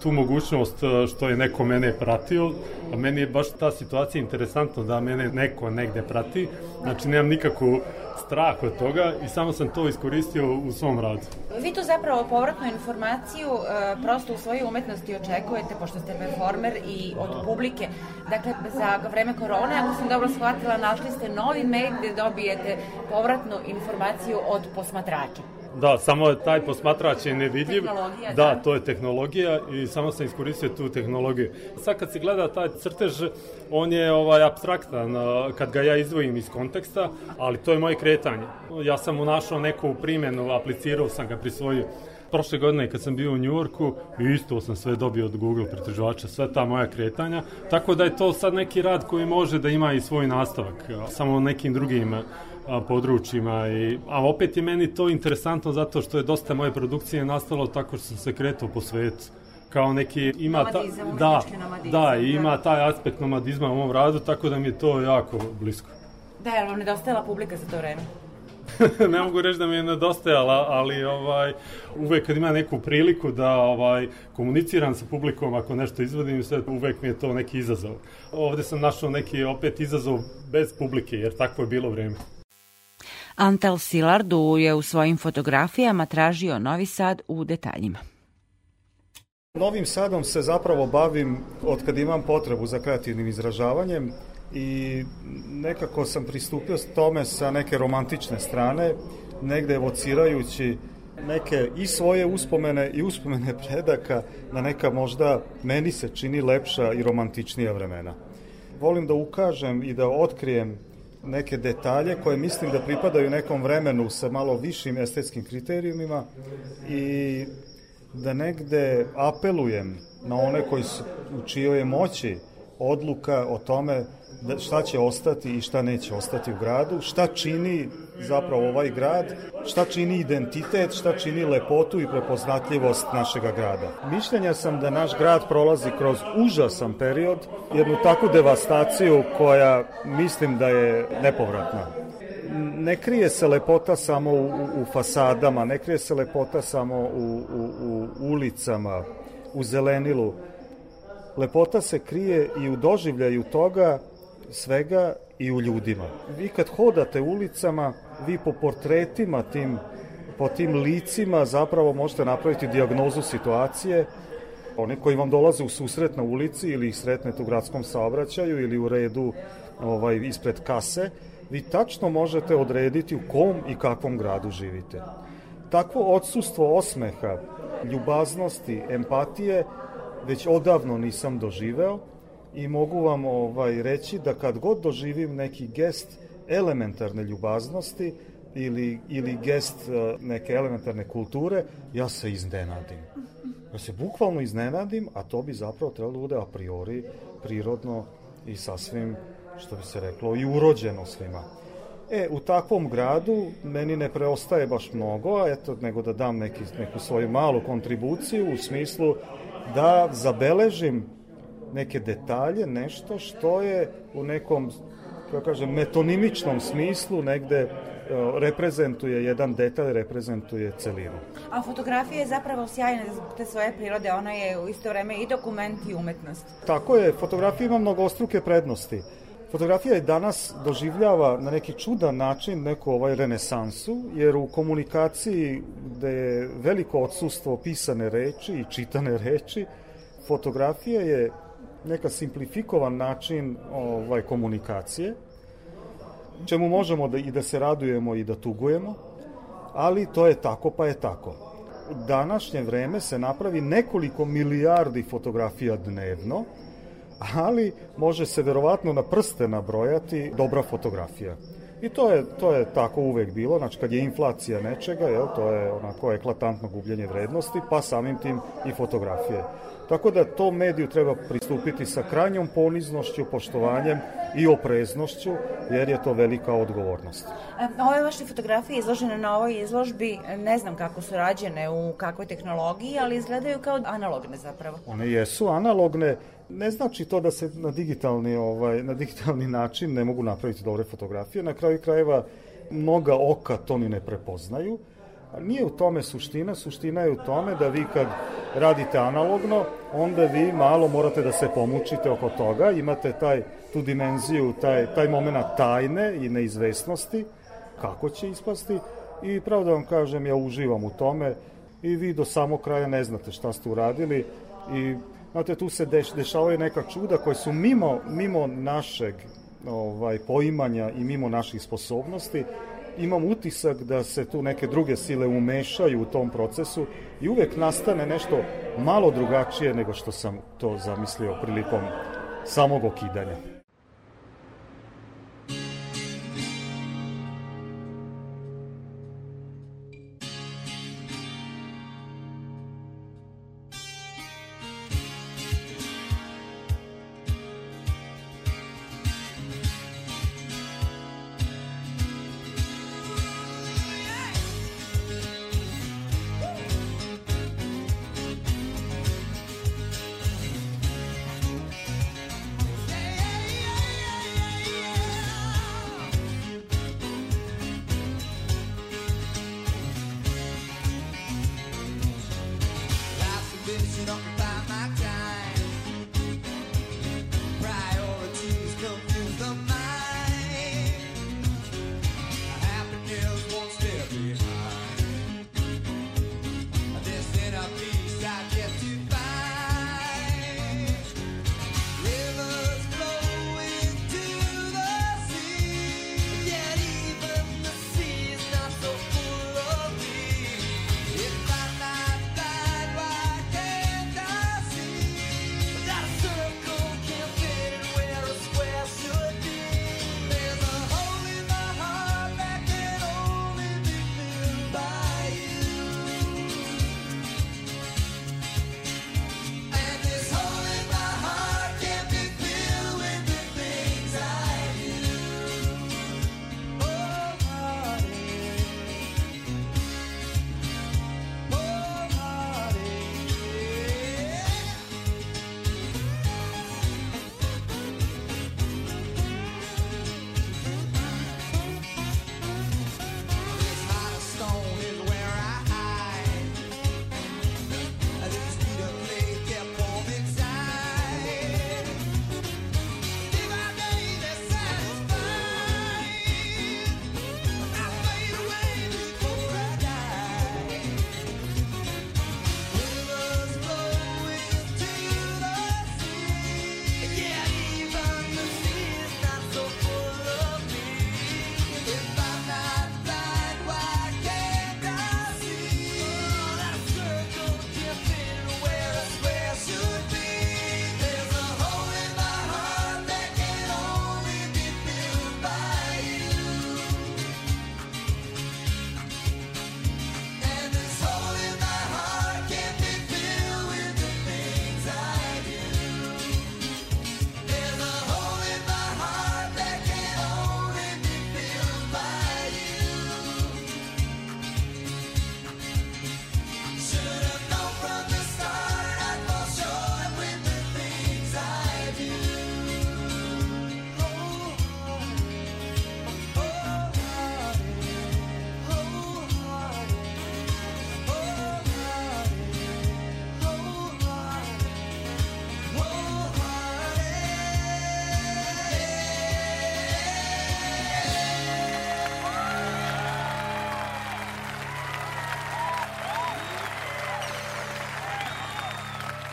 tu mogućnost što je neko mene pratio, a meni je baš ta situacija interesantna da mene neko negde prati, znači nemam nikakvu strah od toga i samo sam to iskoristio u svom radu. Vi tu zapravo povratnu informaciju uh, prosto u svojoj umetnosti očekujete, pošto ste performer i od publike. Dakle, za vreme korone, ako sam dobro shvatila, našli ste novi mail gde dobijete povratnu informaciju od posmatrača. Da, samo je taj posmatrač je nevidljiv. Da, da. to je tehnologija i samo sam iskoristio tu tehnologiju. Sad kad se gleda taj crtež, on je ovaj abstraktan kad ga ja izdvojim iz konteksta, ali to je moje kretanje. Ja sam mu našao neku primjenu, aplicirao sam ga, prisvojio. Prošle godine kad sam bio u Njujorku, isto sam sve dobio od Google pretraživača, sve ta moja kretanja, tako da je to sad neki rad koji može da ima i svoj nastavak, samo nekim drugim područjima. I, a opet je meni to interesantno zato što je dosta moje produkcije nastalo tako što sam se kretao po svetu kao neki ima ta, da, da, i ima da. taj aspekt nomadizma u mom radu, tako da mi je to jako blisko. Da, je vam nedostajala publika za to vreme? ne mogu reći da mi je nedostajala, ali ovaj uvek kad ima neku priliku da ovaj komuniciram sa publikom ako nešto izvodim, sve uvek mi je to neki izazov. Ovde sam našao neki opet izazov bez publike, jer takvo je bilo vreme. Antel Silardu je u svojim fotografijama tražio Novi Sad u detaljima. Novim Sadom se zapravo bavim od kad imam potrebu za kreativnim izražavanjem i nekako sam pristupio tome sa neke romantične strane, negde evocirajući neke i svoje uspomene i uspomene predaka na neka možda meni se čini lepša i romantičnija vremena. Volim da ukažem i da otkrijem neke detalje koje mislim da pripadaju nekom vremenu sa malo višim estetskim kriterijumima i da negde apelujem na one koji su u čijoj je moći odluka o tome da šta će ostati i šta neće ostati u gradu, šta čini zapravo ovaj grad, šta čini identitet, šta čini lepotu i prepoznatljivost našega grada. Mišljenja sam da naš grad prolazi kroz užasan period, jednu takvu devastaciju koja mislim da je nepovratna ne krije se lepota samo u, u fasadama, ne krije se lepota samo u, u, u ulicama, u zelenilu. Lepota se krije i u doživljaju toga svega i u ljudima. Vi kad hodate ulicama, vi po portretima tim, po tim licima zapravo možete napraviti diagnozu situacije, one koji vam dolaze u susret na ulici ili ih sretnete u gradskom saobraćaju ili u redu ovaj, ispred kase, vi tačno možete odrediti u kom i kakvom gradu živite. Takvo odsustvo osmeha, ljubaznosti, empatije već odavno nisam doživeo i mogu vam ovaj reći da kad god doživim neki gest elementarne ljubaznosti ili, ili gest eh, neke elementarne kulture, ja se iznenadim. Ja se bukvalno iznenadim, a to bi zapravo trebalo da bude a priori prirodno i sasvim što bi se reklo, i urođeno svima. E, u takvom gradu meni ne preostaje baš mnogo, a eto, nego da dam neki, neku svoju malu kontribuciju u smislu da zabeležim neke detalje, nešto što je u nekom, kako kažem, metonimičnom smislu negde e, reprezentuje jedan detalj, reprezentuje celinu. A fotografija je zapravo sjajna te svoje prirode, ona je u isto vreme i dokument i umetnost. Tako je, fotografija ima mnogostruke prednosti. Fotografija je danas doživljava na neki čudan način neku ovaj renesansu, jer u komunikaciji gde je veliko odsustvo pisane reči i čitane reči, fotografija je neka simplifikovan način ovaj komunikacije, čemu možemo da i da se radujemo i da tugujemo, ali to je tako pa je tako. U današnje vreme se napravi nekoliko milijardi fotografija dnevno, ali može se verovatno na prste nabrojati dobra fotografija. I to je, to je tako uvek bilo, znači kad je inflacija nečega, jel, to je onako eklatantno gubljenje vrednosti, pa samim tim i fotografije. Tako da to mediju treba pristupiti sa krajnjom poniznošću, poštovanjem i opreznošću, jer je to velika odgovornost. E, Ove vaše fotografije izložene na ovoj izložbi, ne znam kako su rađene, u kakvoj tehnologiji, ali izgledaju kao analogne zapravo. One jesu analogne, ne znači to da se na digitalni, ovaj, na digitalni način ne mogu napraviti dobre fotografije. Na kraju krajeva mnoga oka to ni ne prepoznaju, nije u tome suština, suština je u tome da vi kad radite analogno, onda vi malo morate da se pomučite oko toga, imate taj, tu dimenziju, taj, taj moment tajne i neizvesnosti, kako će ispasti, i pravo da vam kažem, ja uživam u tome i vi do samog kraja ne znate šta ste uradili i Znate, tu se deš, dešavaju neka čuda koje su mimo, mimo našeg ovaj, poimanja i mimo naših sposobnosti imam utisak da se tu neke druge sile umešaju u tom procesu i uvek nastane nešto malo drugačije nego što sam to zamislio prilikom samog okidanja.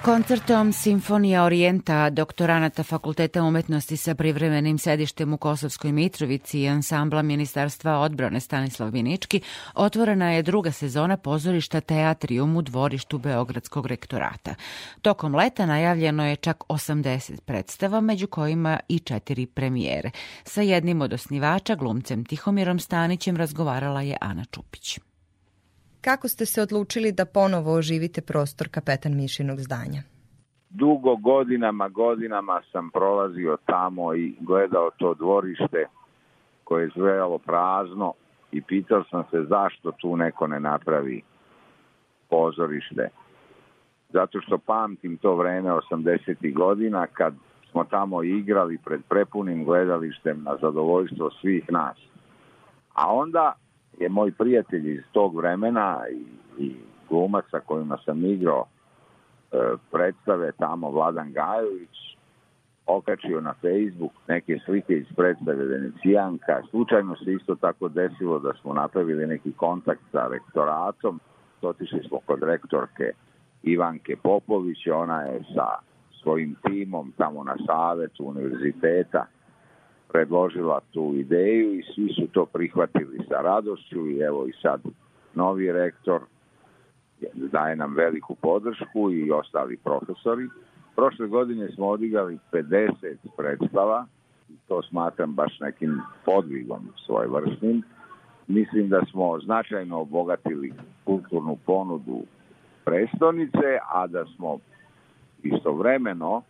Koncertom Simfonija Orijenta doktoranata Fakulteta umetnosti sa privremenim sedištem u Kosovskoj Mitrovici i ansambla Ministarstva odbrane Stanislav Vinički otvorena je druga sezona pozorišta Teatrium u dvorištu Beogradskog rektorata. Tokom leta najavljeno je čak 80 predstava, među kojima i četiri premijere. Sa jednim od osnivača, glumcem Tihomirom Stanićem, razgovarala je Ana Čupić. Kako ste se odlučili da ponovo oživite prostor kapetan Mišinog zdanja? Dugo godinama, godinama sam prolazio tamo i gledao to dvorište koje je zvejalo prazno i pitao sam se zašto tu neko ne napravi pozorište. Zato što pamtim to vreme 80. godina kad smo tamo igrali pred prepunim gledalištem na zadovoljstvo svih nas. A onda je moj prijatelj iz tog vremena i, i glumac sa kojima sam igrao e, predstave tamo Vladan Gajović okačio na Facebook neke slike iz predstave Venecijanka. Slučajno se isto tako desilo da smo napravili neki kontakt sa rektoratom. Otišli smo kod rektorke Ivanke Popović, ona je sa svojim timom tamo na savetu univerziteta predložila tu ideju i svi su to prihvatili sa radošću i evo i sad novi rektor daje nam veliku podršku i ostali profesori. Prošle godine smo odigali 50 predstava i to smatram baš nekim podvigom svojevrsnim. Mislim da smo značajno obogatili kulturnu ponudu prestonice, a da smo istovremeno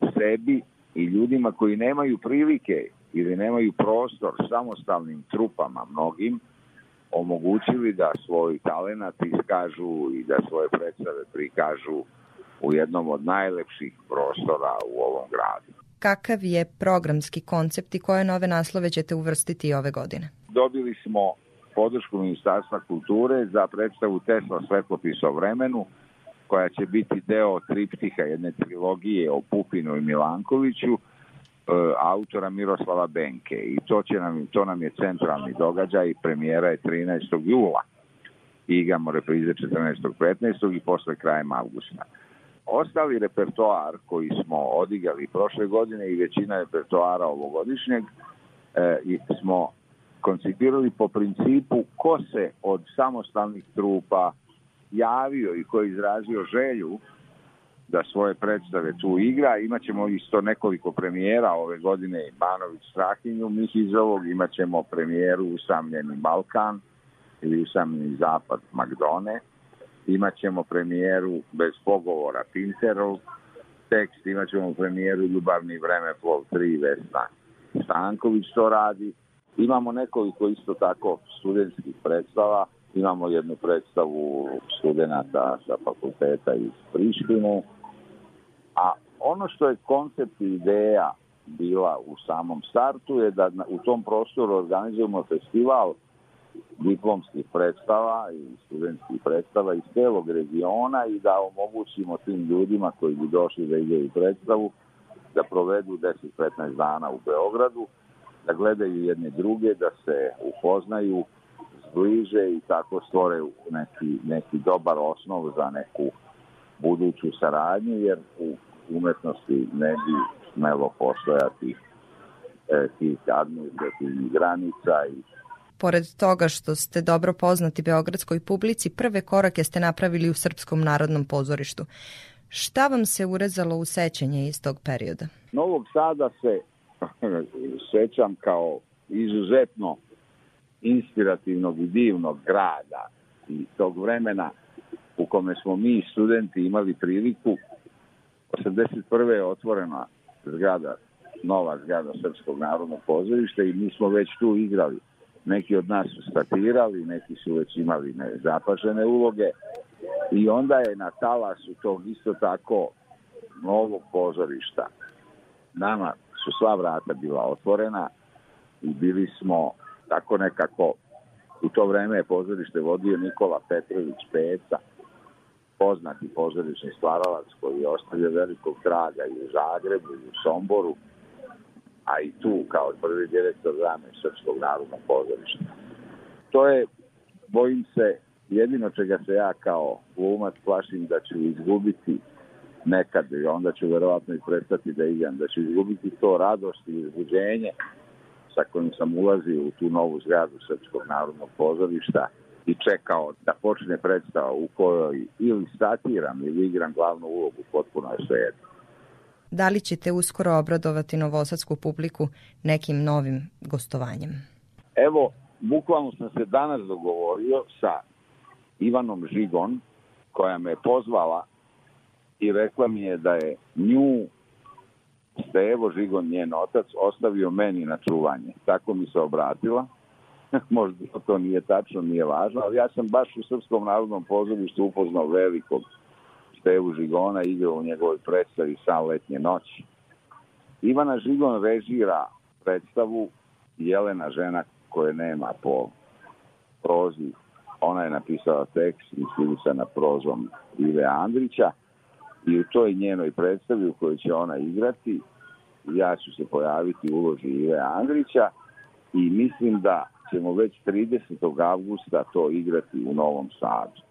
sebi i ljudima koji nemaju prilike ili nemaju prostor samostalnim trupama mnogim omogućili da svoj talenat iskažu i da svoje predstave prikažu u jednom od najlepših prostora u ovom gradu. Kakav je programski koncept i koje nove naslove ćete uvrstiti ove godine? Dobili smo podršku Ministarstva kulture za predstavu Tesla svetlopis o vremenu, koja će biti deo triptiha jedne trilogije o Pupinu i Milankoviću, E, autora Miroslava Benke i to, će nam, to nam je centralni događaj i premijera je 13. jula i igramo reprize 14. 15. i posle krajem augusta. Ostali repertoar koji smo odigali prošle godine i većina repertoara ovogodišnjeg e, smo koncipirali po principu ko se od samostalnih trupa javio i ko je izrazio želju da svoje predstave tu igra. Imaćemo isto nekoliko premijera ove godine Banović Strahinju, Mihizovog, imaćemo premijeru Usamljeni Balkan ili Usamljeni Zapad Magdone, imaćemo premijeru Bez pogovora Pinterov, tekst, imaćemo premijeru Ljubavni vreme Plov 3 Vesna Stanković to radi. Imamo nekoliko isto tako studentskih predstava, imamo jednu predstavu studenta sa fakulteta iz Prištine, A ono što je koncept i ideja bila u samom startu je da u tom prostoru organizujemo festival diplomskih predstava i studentskih predstava iz celog regiona i da omogućimo tim ljudima koji bi došli da igraju predstavu da provedu 10-15 dana u Beogradu, da gledaju jedne druge, da se upoznaju, zbliže i tako stvore neki, neki dobar osnov za neku buduću saradnju, jer u umetnosti ne bi smelo postojati e, tih administrativnih granica i Pored toga što ste dobro poznati beogradskoj publici, prve korake ste napravili u Srpskom narodnom pozorištu. Šta vam se urezalo u sećanje iz tog perioda? Novog Sada se sećam kao izuzetno inspirativnog i divnog grada i tog vremena u kome smo mi studenti imali priliku 81. je otvorena zgrada, nova zgrada Srpskog narodnog pozorišta i mi smo već tu igrali. Neki od nas su statirali, neki su već imali nezapažene uloge i onda je na talasu tog isto tako novog pozorišta. Nama su sva vrata bila otvorena i bili smo tako nekako u to vreme je pozorište vodio Nikola Petrović Peca poznati pozorišni stvaralac koji je ostavio velikog traga i u Zagrebu i u Somboru, a i tu kao prvi direktor drame Srpskog narodnog pozorišta. To je, bojim se, jedino čega se ja kao glumac plašim da ću izgubiti nekad i onda ću verovatno i prestati da igram, da ću izgubiti to radost i izbuđenje sa kojim sam ulazio u tu novu zgradu Srpskog narodnog pozorišta i čekao da počne predstava u kojoj ili statiram ili igram glavnu ulogu, potpuno je sve jedno. Da li ćete uskoro obradovati novosadsku publiku nekim novim gostovanjem? Evo, bukvalno sam se danas dogovorio sa Ivanom Žigon, koja me pozvala i rekla mi je da je nju Stevo Žigon, njen otac, ostavio meni na čuvanje. Tako mi se obratila možda to nije tačno, nije važno, ali ja sam baš u Srpskom narodnom pozorištu upoznao velikog Stevu Žigona, igrao u njegovoj predstavi San letnje noći. Ivana Žigon režira predstavu Jelena žena koje nema po prozi. Ona je napisala tekst na prozom Ive Andrića i u toj njenoj predstavi u kojoj će ona igrati ja ću se pojaviti u uloži Ive Andrića i mislim da ćemo već 30. avgusta to igrati u Novom Sadu.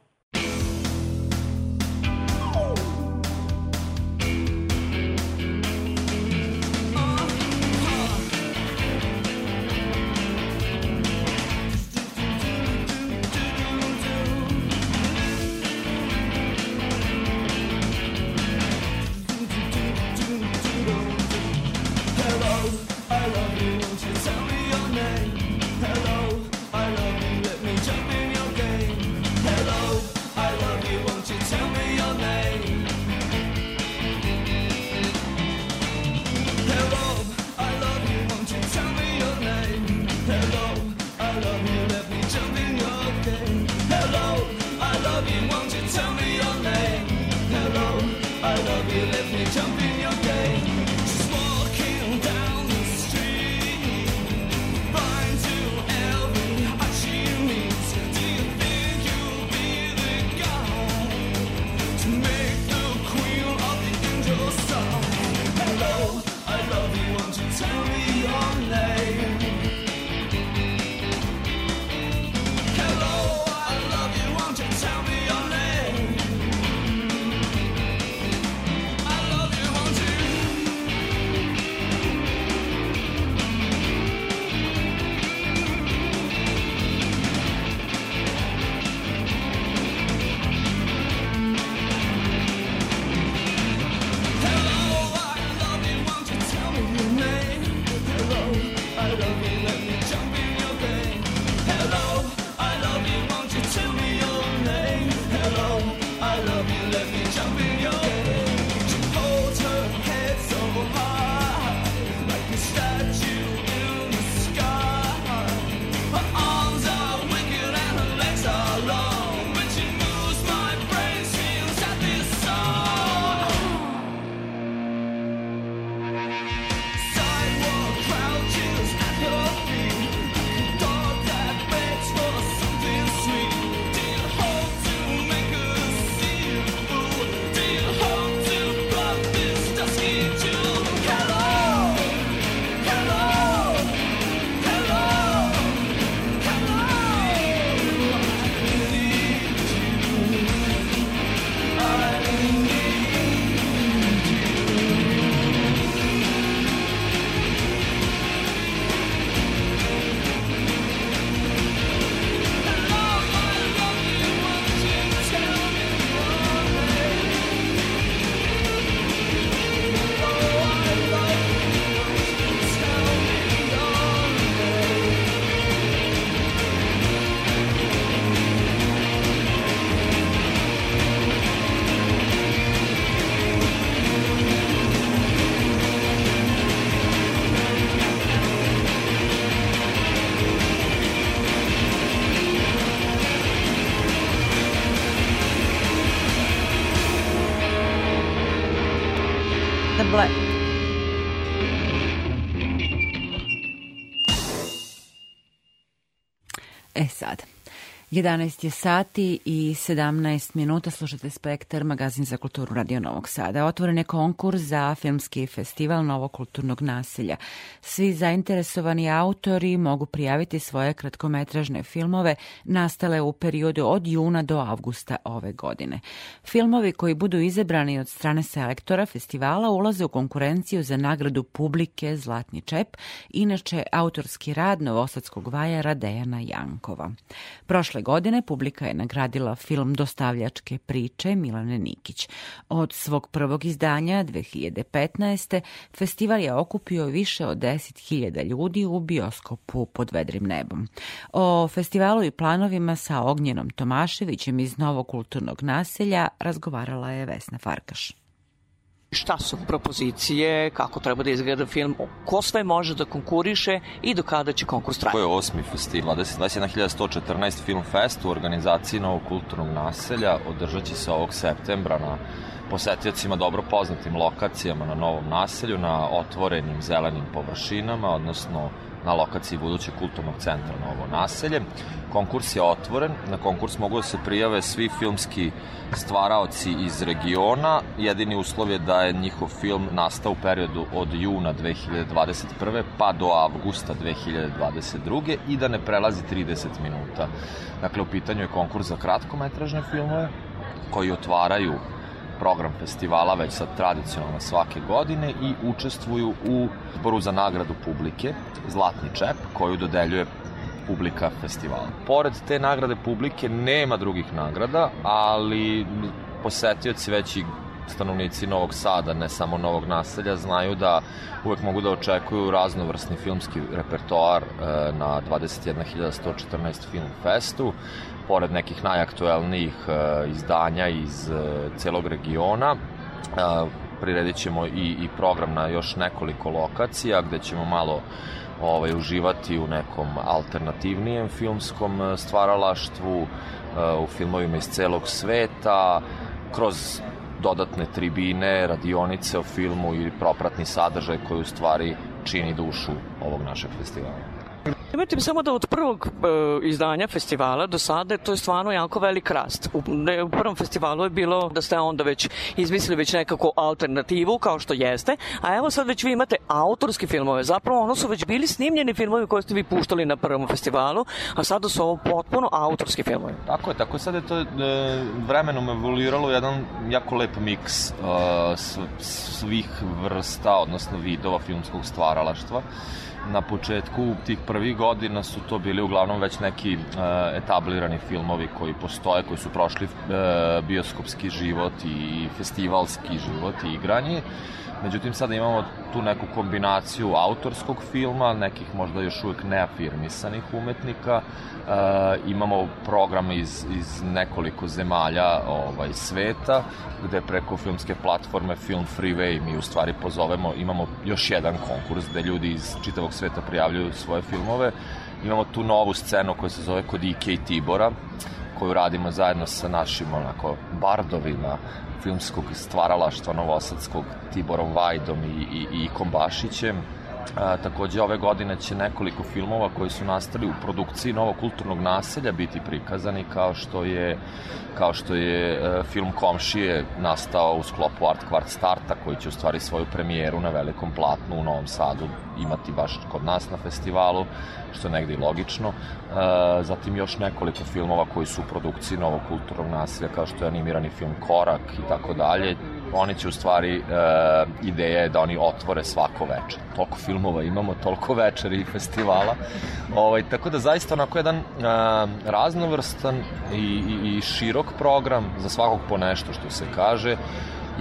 11 je sati i 17 minuta, slušate Spektar, magazin za kulturu Radio Novog Sada. Otvoren je konkurs za filmski festival Novog kulturnog naselja. Svi zainteresovani autori mogu prijaviti svoje kratkometražne filmove nastale u periodu od juna do avgusta ove godine. Filmovi koji budu izabrani od strane selektora festivala ulaze u konkurenciju za nagradu publike Zlatni čep, inače autorski rad novosadskog vajara Dejana Jankova. Prošle godine publika je nagradila film Dostavljačke priče Milane Nikić. Od svog prvog izdanja 2015. festival je okupio više od 10.000 ljudi u bioskopu pod vedrim nebom. O festivalu i planovima sa Ognjenom Tomaševićem iz Novog kulturnog naselja razgovarala je Vesna Farkaš šta su propozicije, kako treba da izgleda film, ko sve može da konkuriše i do kada će konkurs trajati. To je osmi festival, 21.114 Film Fest u organizaciji Novog kulturnog naselja održat će se ovog septembra na posetiocima dobro poznatim lokacijama na novom naselju, na otvorenim zelenim površinama, odnosno na lokaciji budućeg kulturnog centra Novo naselje. Konkurs je otvoren, na konkurs mogu da se prijave svi filmski stvaraoci iz regiona. Jedini uslov je da je njihov film nastao u periodu od juna 2021. pa do avgusta 2022. i da ne prelazi 30 minuta. Dakle, u pitanju je konkurs za kratkometražne filmove koji otvaraju program festivala već sad tradicionalno svake godine i učestvuju u zboru za nagradu publike Zlatni čep koju dodeljuje publika festivala. Pored te nagrade publike nema drugih nagrada, ali posetioci već i stanovnici Novog Sada, ne samo Novog naselja, znaju da uvek mogu da očekuju raznovrsni filmski repertoar e, na 21.114 Film Festu, pored nekih najaktuelnijih e, izdanja iz e, celog regiona. Priredit ćemo i, i program na još nekoliko lokacija gde ćemo malo ovaj, uživati u nekom alternativnijem filmskom stvaralaštvu, u filmovima iz celog sveta, kroz dodatne tribine, radionice o filmu i propratni sadržaj koji u stvari čini dušu ovog našeg festivala. Primetim samo da od prvog e, izdanja festivala do sada to je stvarno jako velik rast. U, ne, u prvom festivalu je bilo da ste onda već izmislili već nekako alternativu kao što jeste, a evo sad već vi imate autorske filmove. Zapravo ono su već bili snimljeni filmovi koje ste vi puštali na prvom festivalu, a sada su ovo potpuno autorski filmovi. Tako je, tako je. Sad je to e, vremenom evoluiralo jedan jako lep miks e, svih vrsta, odnosno vidova filmskog stvaralaštva na početku tih prvih godina su to bili uglavnom već neki e, etablirani filmovi koji postoje, koji su prošli e, bioskopski život i festivalski život i igranje. Međutim, sada imamo tu neku kombinaciju autorskog filma, nekih možda još uvek neafirmisanih umetnika. E, imamo program iz, iz nekoliko zemalja ovaj, sveta, gde preko filmske platforme Film Freeway mi u stvari pozovemo, imamo još jedan konkurs gde ljudi iz čitavog sveta prijavljuju svoje filmove. Imamo tu novu scenu koja se zove Kod Ike i Tibora, koju radimo zajedno sa našim onako bardovima filmskog stvaralaštva novosadskog Tiborom Vajdom i, i, i Ikom Bašićem. A, takođe ove godine će nekoliko filmova koji su nastali u produkciji novog kulturnog naselja biti prikazani kao što je kao što je e, film Komšije nastao u sklopu Art Quart Starta koji će u stvari svoju premijeru na velikom platnu u Novom Sadu imati baš kod nas na festivalu, što je negde i logično. E, zatim još nekoliko filmova koji su u produkciji novog kulturnog nasilja, kao što je animirani film Korak i tako dalje. Oni će u stvari, e, ideja je da oni otvore svako večer. Toliko filmova imamo, toliko večeri i festivala. Ovaj, tako da zaista onako jedan e, raznovrstan i, i, i širok program za svakog po nešto što se kaže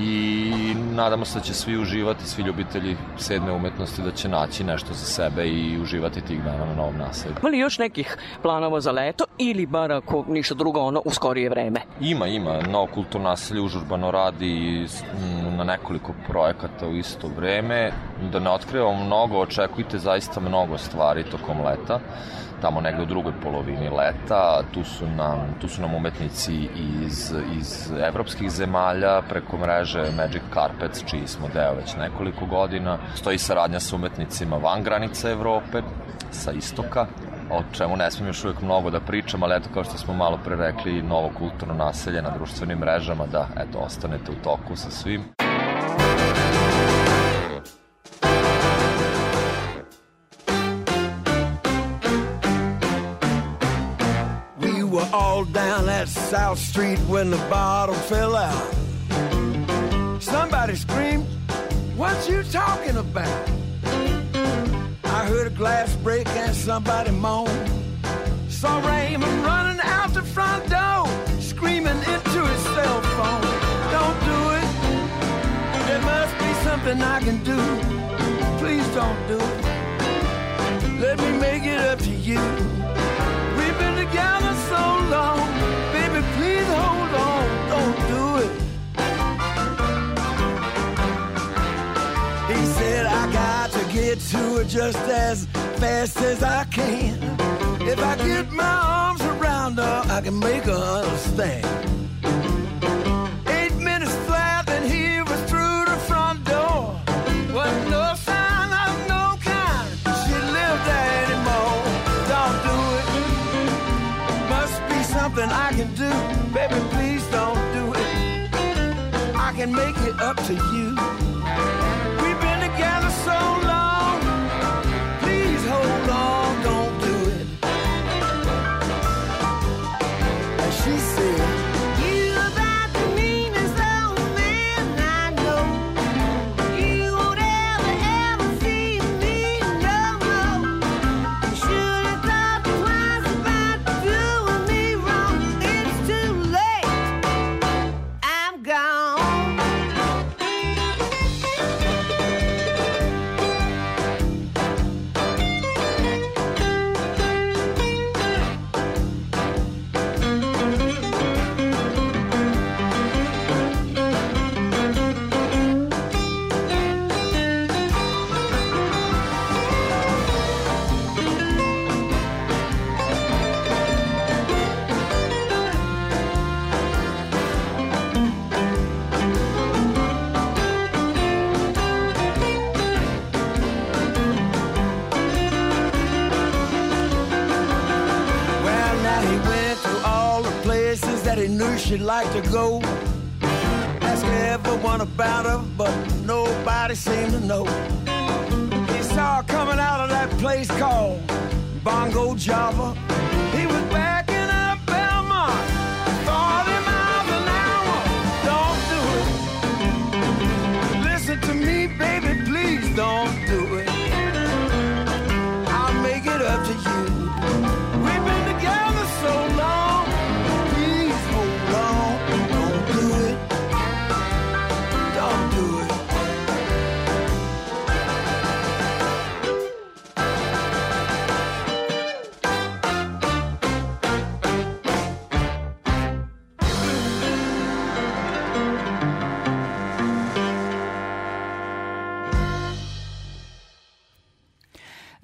i nadamo se da će svi uživati, svi ljubitelji sedme umetnosti da će naći nešto za sebe i uživati tih dana na novom naselju. Ima li još nekih planova za leto ili bar ako ništa drugo ono u skorije vreme? Ima, ima. Novo kulturno naselje užurbano radi na nekoliko projekata u isto vreme. Da ne otkrivamo mnogo, očekujte zaista mnogo stvari tokom leta tamo negde u drugoj polovini leta. Tu su nam, tu su nam umetnici iz, iz evropskih zemalja preko mreže Magic Carpets, čiji smo deo već nekoliko godina. Stoji saradnja sa umetnicima van granica Evrope, sa istoka, o čemu ne smijem još uvijek mnogo da pričam, ali eto kao što smo malo pre rekli, novo kulturno naselje na društvenim mrežama, da eto ostanete u toku sa svim. That South Street when the bottom fell out. Somebody screamed, What you talking about? I heard a glass break and somebody moan. Saw Raymond running out the front door, screaming into his cell phone. Don't do it. There must be something I can do. Please don't do it. Let me make it up to you. We've been together so long. To get to it just as fast as I can. If I get my arms around her, I can make her understand. Eight minutes flat, and he was through the front door. Wasn't no sign of no kind. She lived there anymore. Don't do it. Must be something I can do. Baby, please don't do it. I can make it up to you. She'd like to go. Ask everyone about her, but nobody seemed to know. He saw her coming out of that place called Bongo Java.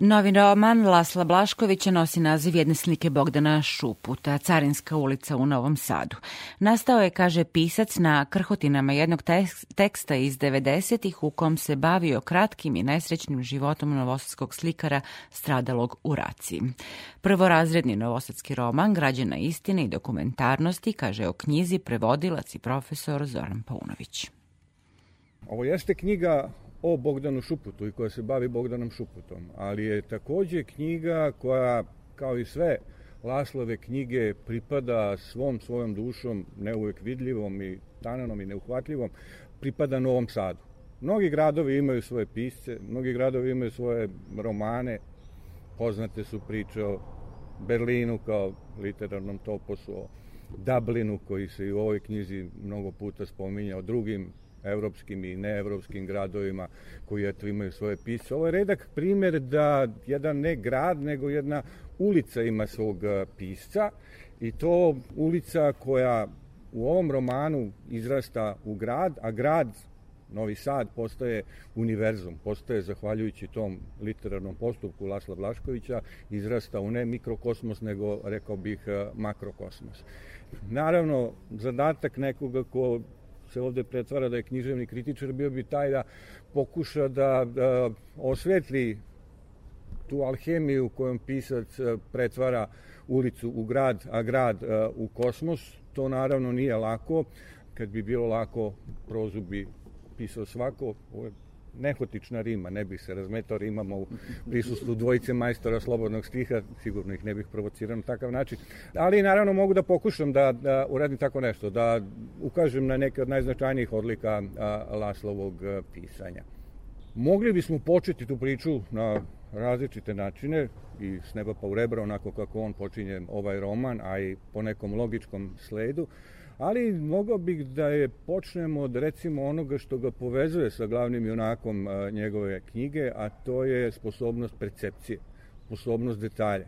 Novi roman Lasla Blaškovića nosi naziv jedne slike Bogdana Šuputa, Carinska ulica u Novom Sadu. Nastao je, kaže pisac, na krhotinama jednog tek- teksta iz 90-ih u kom se bavio kratkim i nesrećnim životom novosadskog slikara stradalog u raciji. Prvorazredni novosadski roman, građen na istine i dokumentarnosti, kaže o knjizi prevodilac i profesor Zoran Paunović. Ovo jeste knjiga o Bogdanu Šuputu i koja se bavi Bogdanom Šuputom, ali je takođe knjiga koja, kao i sve Laslove knjige, pripada svom svojom dušom, ne uvek vidljivom i tananom i neuhvatljivom, pripada Novom Sadu. Mnogi gradovi imaju svoje pisce, mnogi gradovi imaju svoje romane, poznate su priče o Berlinu kao literarnom toposu, o Dublinu koji se i u ovoj knjizi mnogo puta spominja, o drugim evropskim i neevropskim gradovima koji eto imaju svoje pisce. Ovo je redak primer da jedan ne grad, nego jedna ulica ima svog eh, pisca i to ulica koja u ovom romanu izrasta u grad, a grad Novi Sad postaje univerzum, postaje zahvaljujući tom literarnom postupku Lasla Blaškovića, izrasta u ne mikrokosmos, nego rekao bih eh, makrokosmos. Naravno, zadatak nekoga ko se ovde pretvara da je književni kritičar, bio bi taj da pokuša da, da osvetli tu alhemiju kojom pisac e, pretvara ulicu u grad, a grad e, u kosmos. To naravno nije lako. Kad bi bilo lako, prozu bi pisao svako. Ovo je nehotična rima, ne bih se razmetao rimama u prisustvu dvojice majstora slobodnog stiha, sigurno ih ne bih provocirao na takav način. Ali naravno mogu da pokušam da, da uradim tako nešto, da ukažem na neke od najznačajnijih odlika a, Laslovog a, pisanja. Mogli bismo početi tu priču na različite načine i s neba pa u rebra, onako kako on počinje ovaj roman, a i po nekom logičkom sledu, ali mogao bih da je počnemo od recimo onoga što ga povezuje sa glavnim junakom njegove knjige, a to je sposobnost percepcije, sposobnost detalja.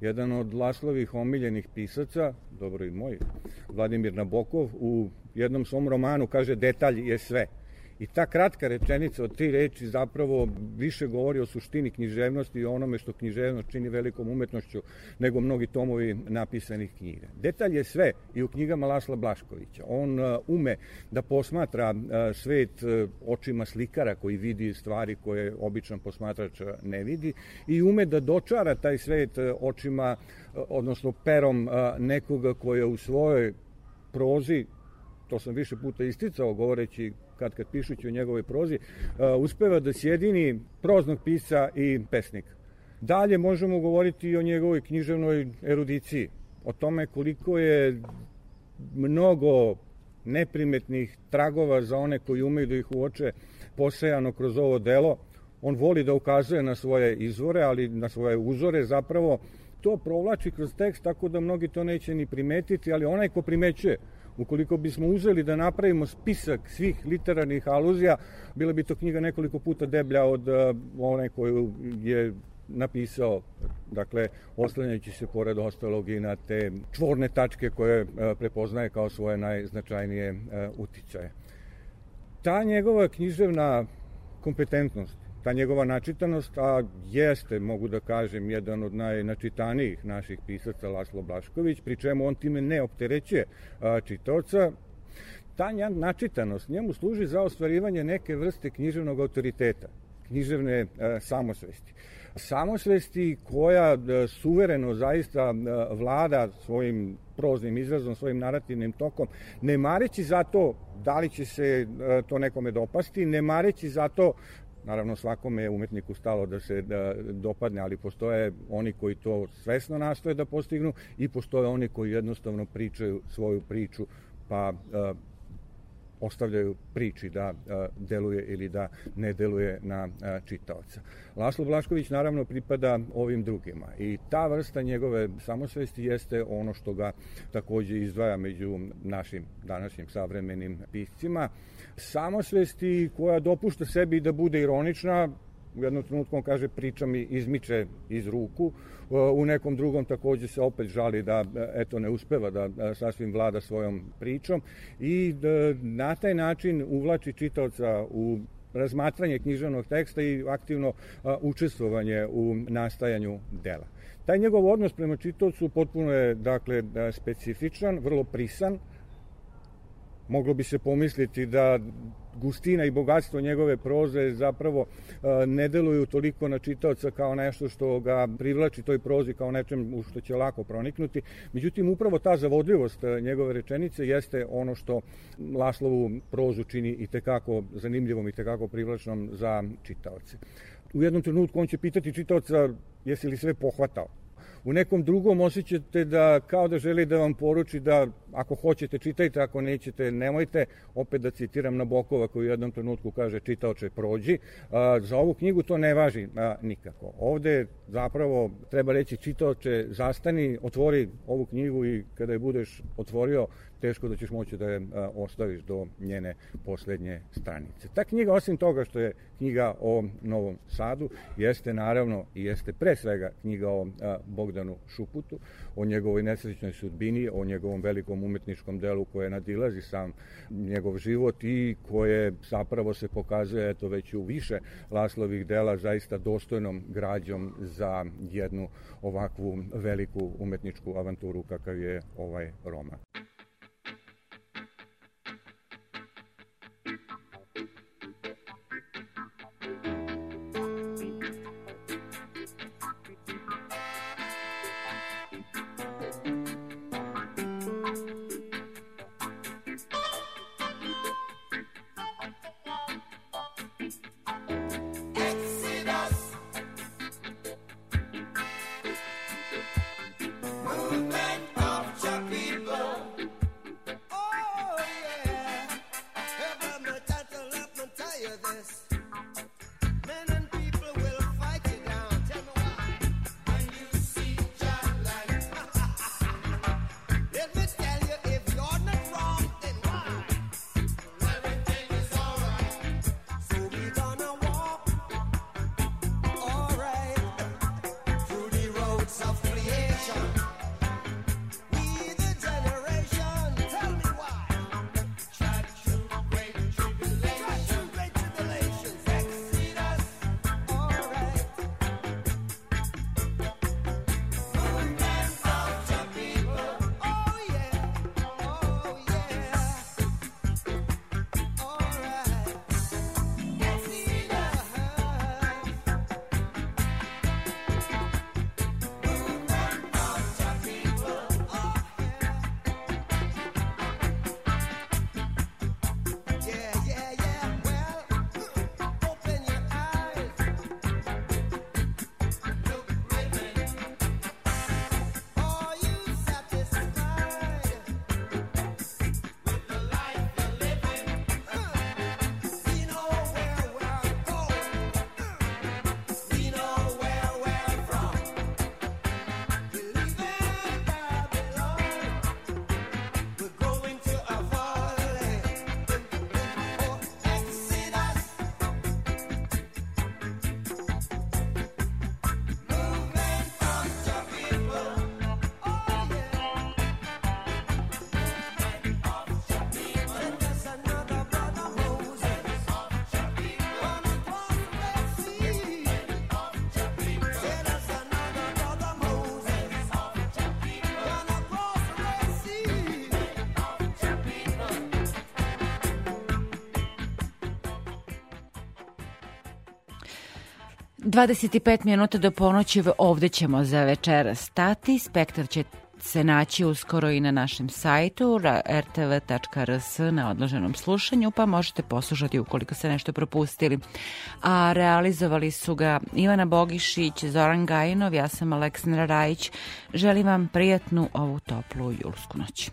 Jedan od Laslovih omiljenih pisaca, dobro i moj, Vladimir Nabokov, u jednom svom romanu kaže detalj je sve. I ta kratka rečenica od tri reči zapravo više govori o suštini književnosti i onome što književnost čini velikom umetnošću nego mnogi tomovi napisanih knjiga. Detalj je sve i u knjigama Lasla Blaškovića. On uh, ume da posmatra uh, svet uh, očima slikara koji vidi stvari koje običan posmatrač ne vidi i ume da dočara taj svet očima, odnosno perom nekoga koja u svojoj prozi to sam više puta isticao govoreći kad kad pišući o njegovoj prozi, uh, uspeva da sjedini proznog pisa i pesnika. Dalje možemo govoriti i o njegovoj književnoj erudiciji, o tome koliko je mnogo neprimetnih tragova za one koji umeju da ih uoče posejano kroz ovo delo. On voli da ukazuje na svoje izvore, ali na svoje uzore zapravo to provlači kroz tekst tako da mnogi to neće ni primetiti, ali onaj ko primećuje Ukoliko bismo uzeli da napravimo spisak svih literarnih aluzija, bila bi to knjiga nekoliko puta deblja od uh, one koju je napisao, dakle, oslanjajući se pored ostalog i na te čvorne tačke koje uh, prepoznaje kao svoje najznačajnije uh, uticaje. Ta njegova književna kompetentnost ta njegova načitanost, a jeste, mogu da kažem, jedan od najnačitanijih naših pisaca, Laslo Blašković, pri čemu on time ne opterećuje čitaoca, ta načitanost njemu služi za ostvarivanje neke vrste književnog autoriteta, književne a, samosvesti. Samosvesti koja a, suvereno zaista a, vlada svojim proznim izrazom, svojim narativnim tokom, ne mareći za to da li će se to nekome dopasti, ne mareći za to Naravno, svakome je umetniku stalo da se da dopadne, ali postoje oni koji to svesno nastoje da postignu i postoje oni koji jednostavno pričaju svoju priču, pa ostavljaju priči da a, deluje ili da ne deluje na a, čitaoca. Laslo Blašković naravno pripada ovim drugima i ta vrsta njegove samosvesti jeste ono što ga takođe izdvaja među našim današnjim savremenim piscima. Samosvesti koja dopušta sebi da bude ironična, u jednom trenutku on kaže priča mi izmiče iz ruku, u nekom drugom takođe se opet žali da eto ne uspeva da sasvim vlada svojom pričom i da na taj način uvlači čitaoca u razmatranje književnog teksta i aktivno učestvovanje u nastajanju dela. Taj njegov odnos prema čitaocu potpuno je dakle specifičan, vrlo prisan, moglo bi se pomisliti da gustina i bogatstvo njegove proze zapravo ne deluju toliko na čitaoca kao nešto što ga privlači toj prozi kao nečem u što će lako proniknuti. Međutim, upravo ta zavodljivost njegove rečenice jeste ono što Laslovu prozu čini i tekako zanimljivom i tekako privlačnom za čitaoce. U jednom trenutku on će pitati čitaoca jesi li sve pohvatao u nekom drugom osjećate da kao da želi da vam poruči da ako hoćete čitajte, ako nećete nemojte, opet da citiram Nabokova koji u jednom trenutku kaže čitaoče prođi. A, za ovu knjigu to ne važi a, nikako. Ovde zapravo treba reći čitaoče zastani, otvori ovu knjigu i kada je budeš otvorio teško da ćeš moći da je a, ostaviš do njene poslednje stranice. Ta knjiga, osim toga što je knjiga o Novom Sadu, jeste naravno i jeste pre svega knjiga o a, Bogdanu Šuputu, o njegovoj nesrećnoj sudbini, o njegovom velikom umetničkom delu koje nadilazi sam njegov život i koje zapravo se pokazuje eto već u više Laslovih dela zaista dostojnom građom za jednu ovakvu veliku umetničku avanturu kakav je ovaj roman. 25 minuta do ponoći ovde ćemo za večera stati. Spektar će se naći uskoro i na našem sajtu rtv.rs na odloženom slušanju, pa možete poslušati ukoliko ste nešto propustili. A realizovali su ga Ivana Bogišić, Zoran Gajinov, ja sam Aleksandra Rajić. Želim vam prijatnu ovu toplu julsku noć.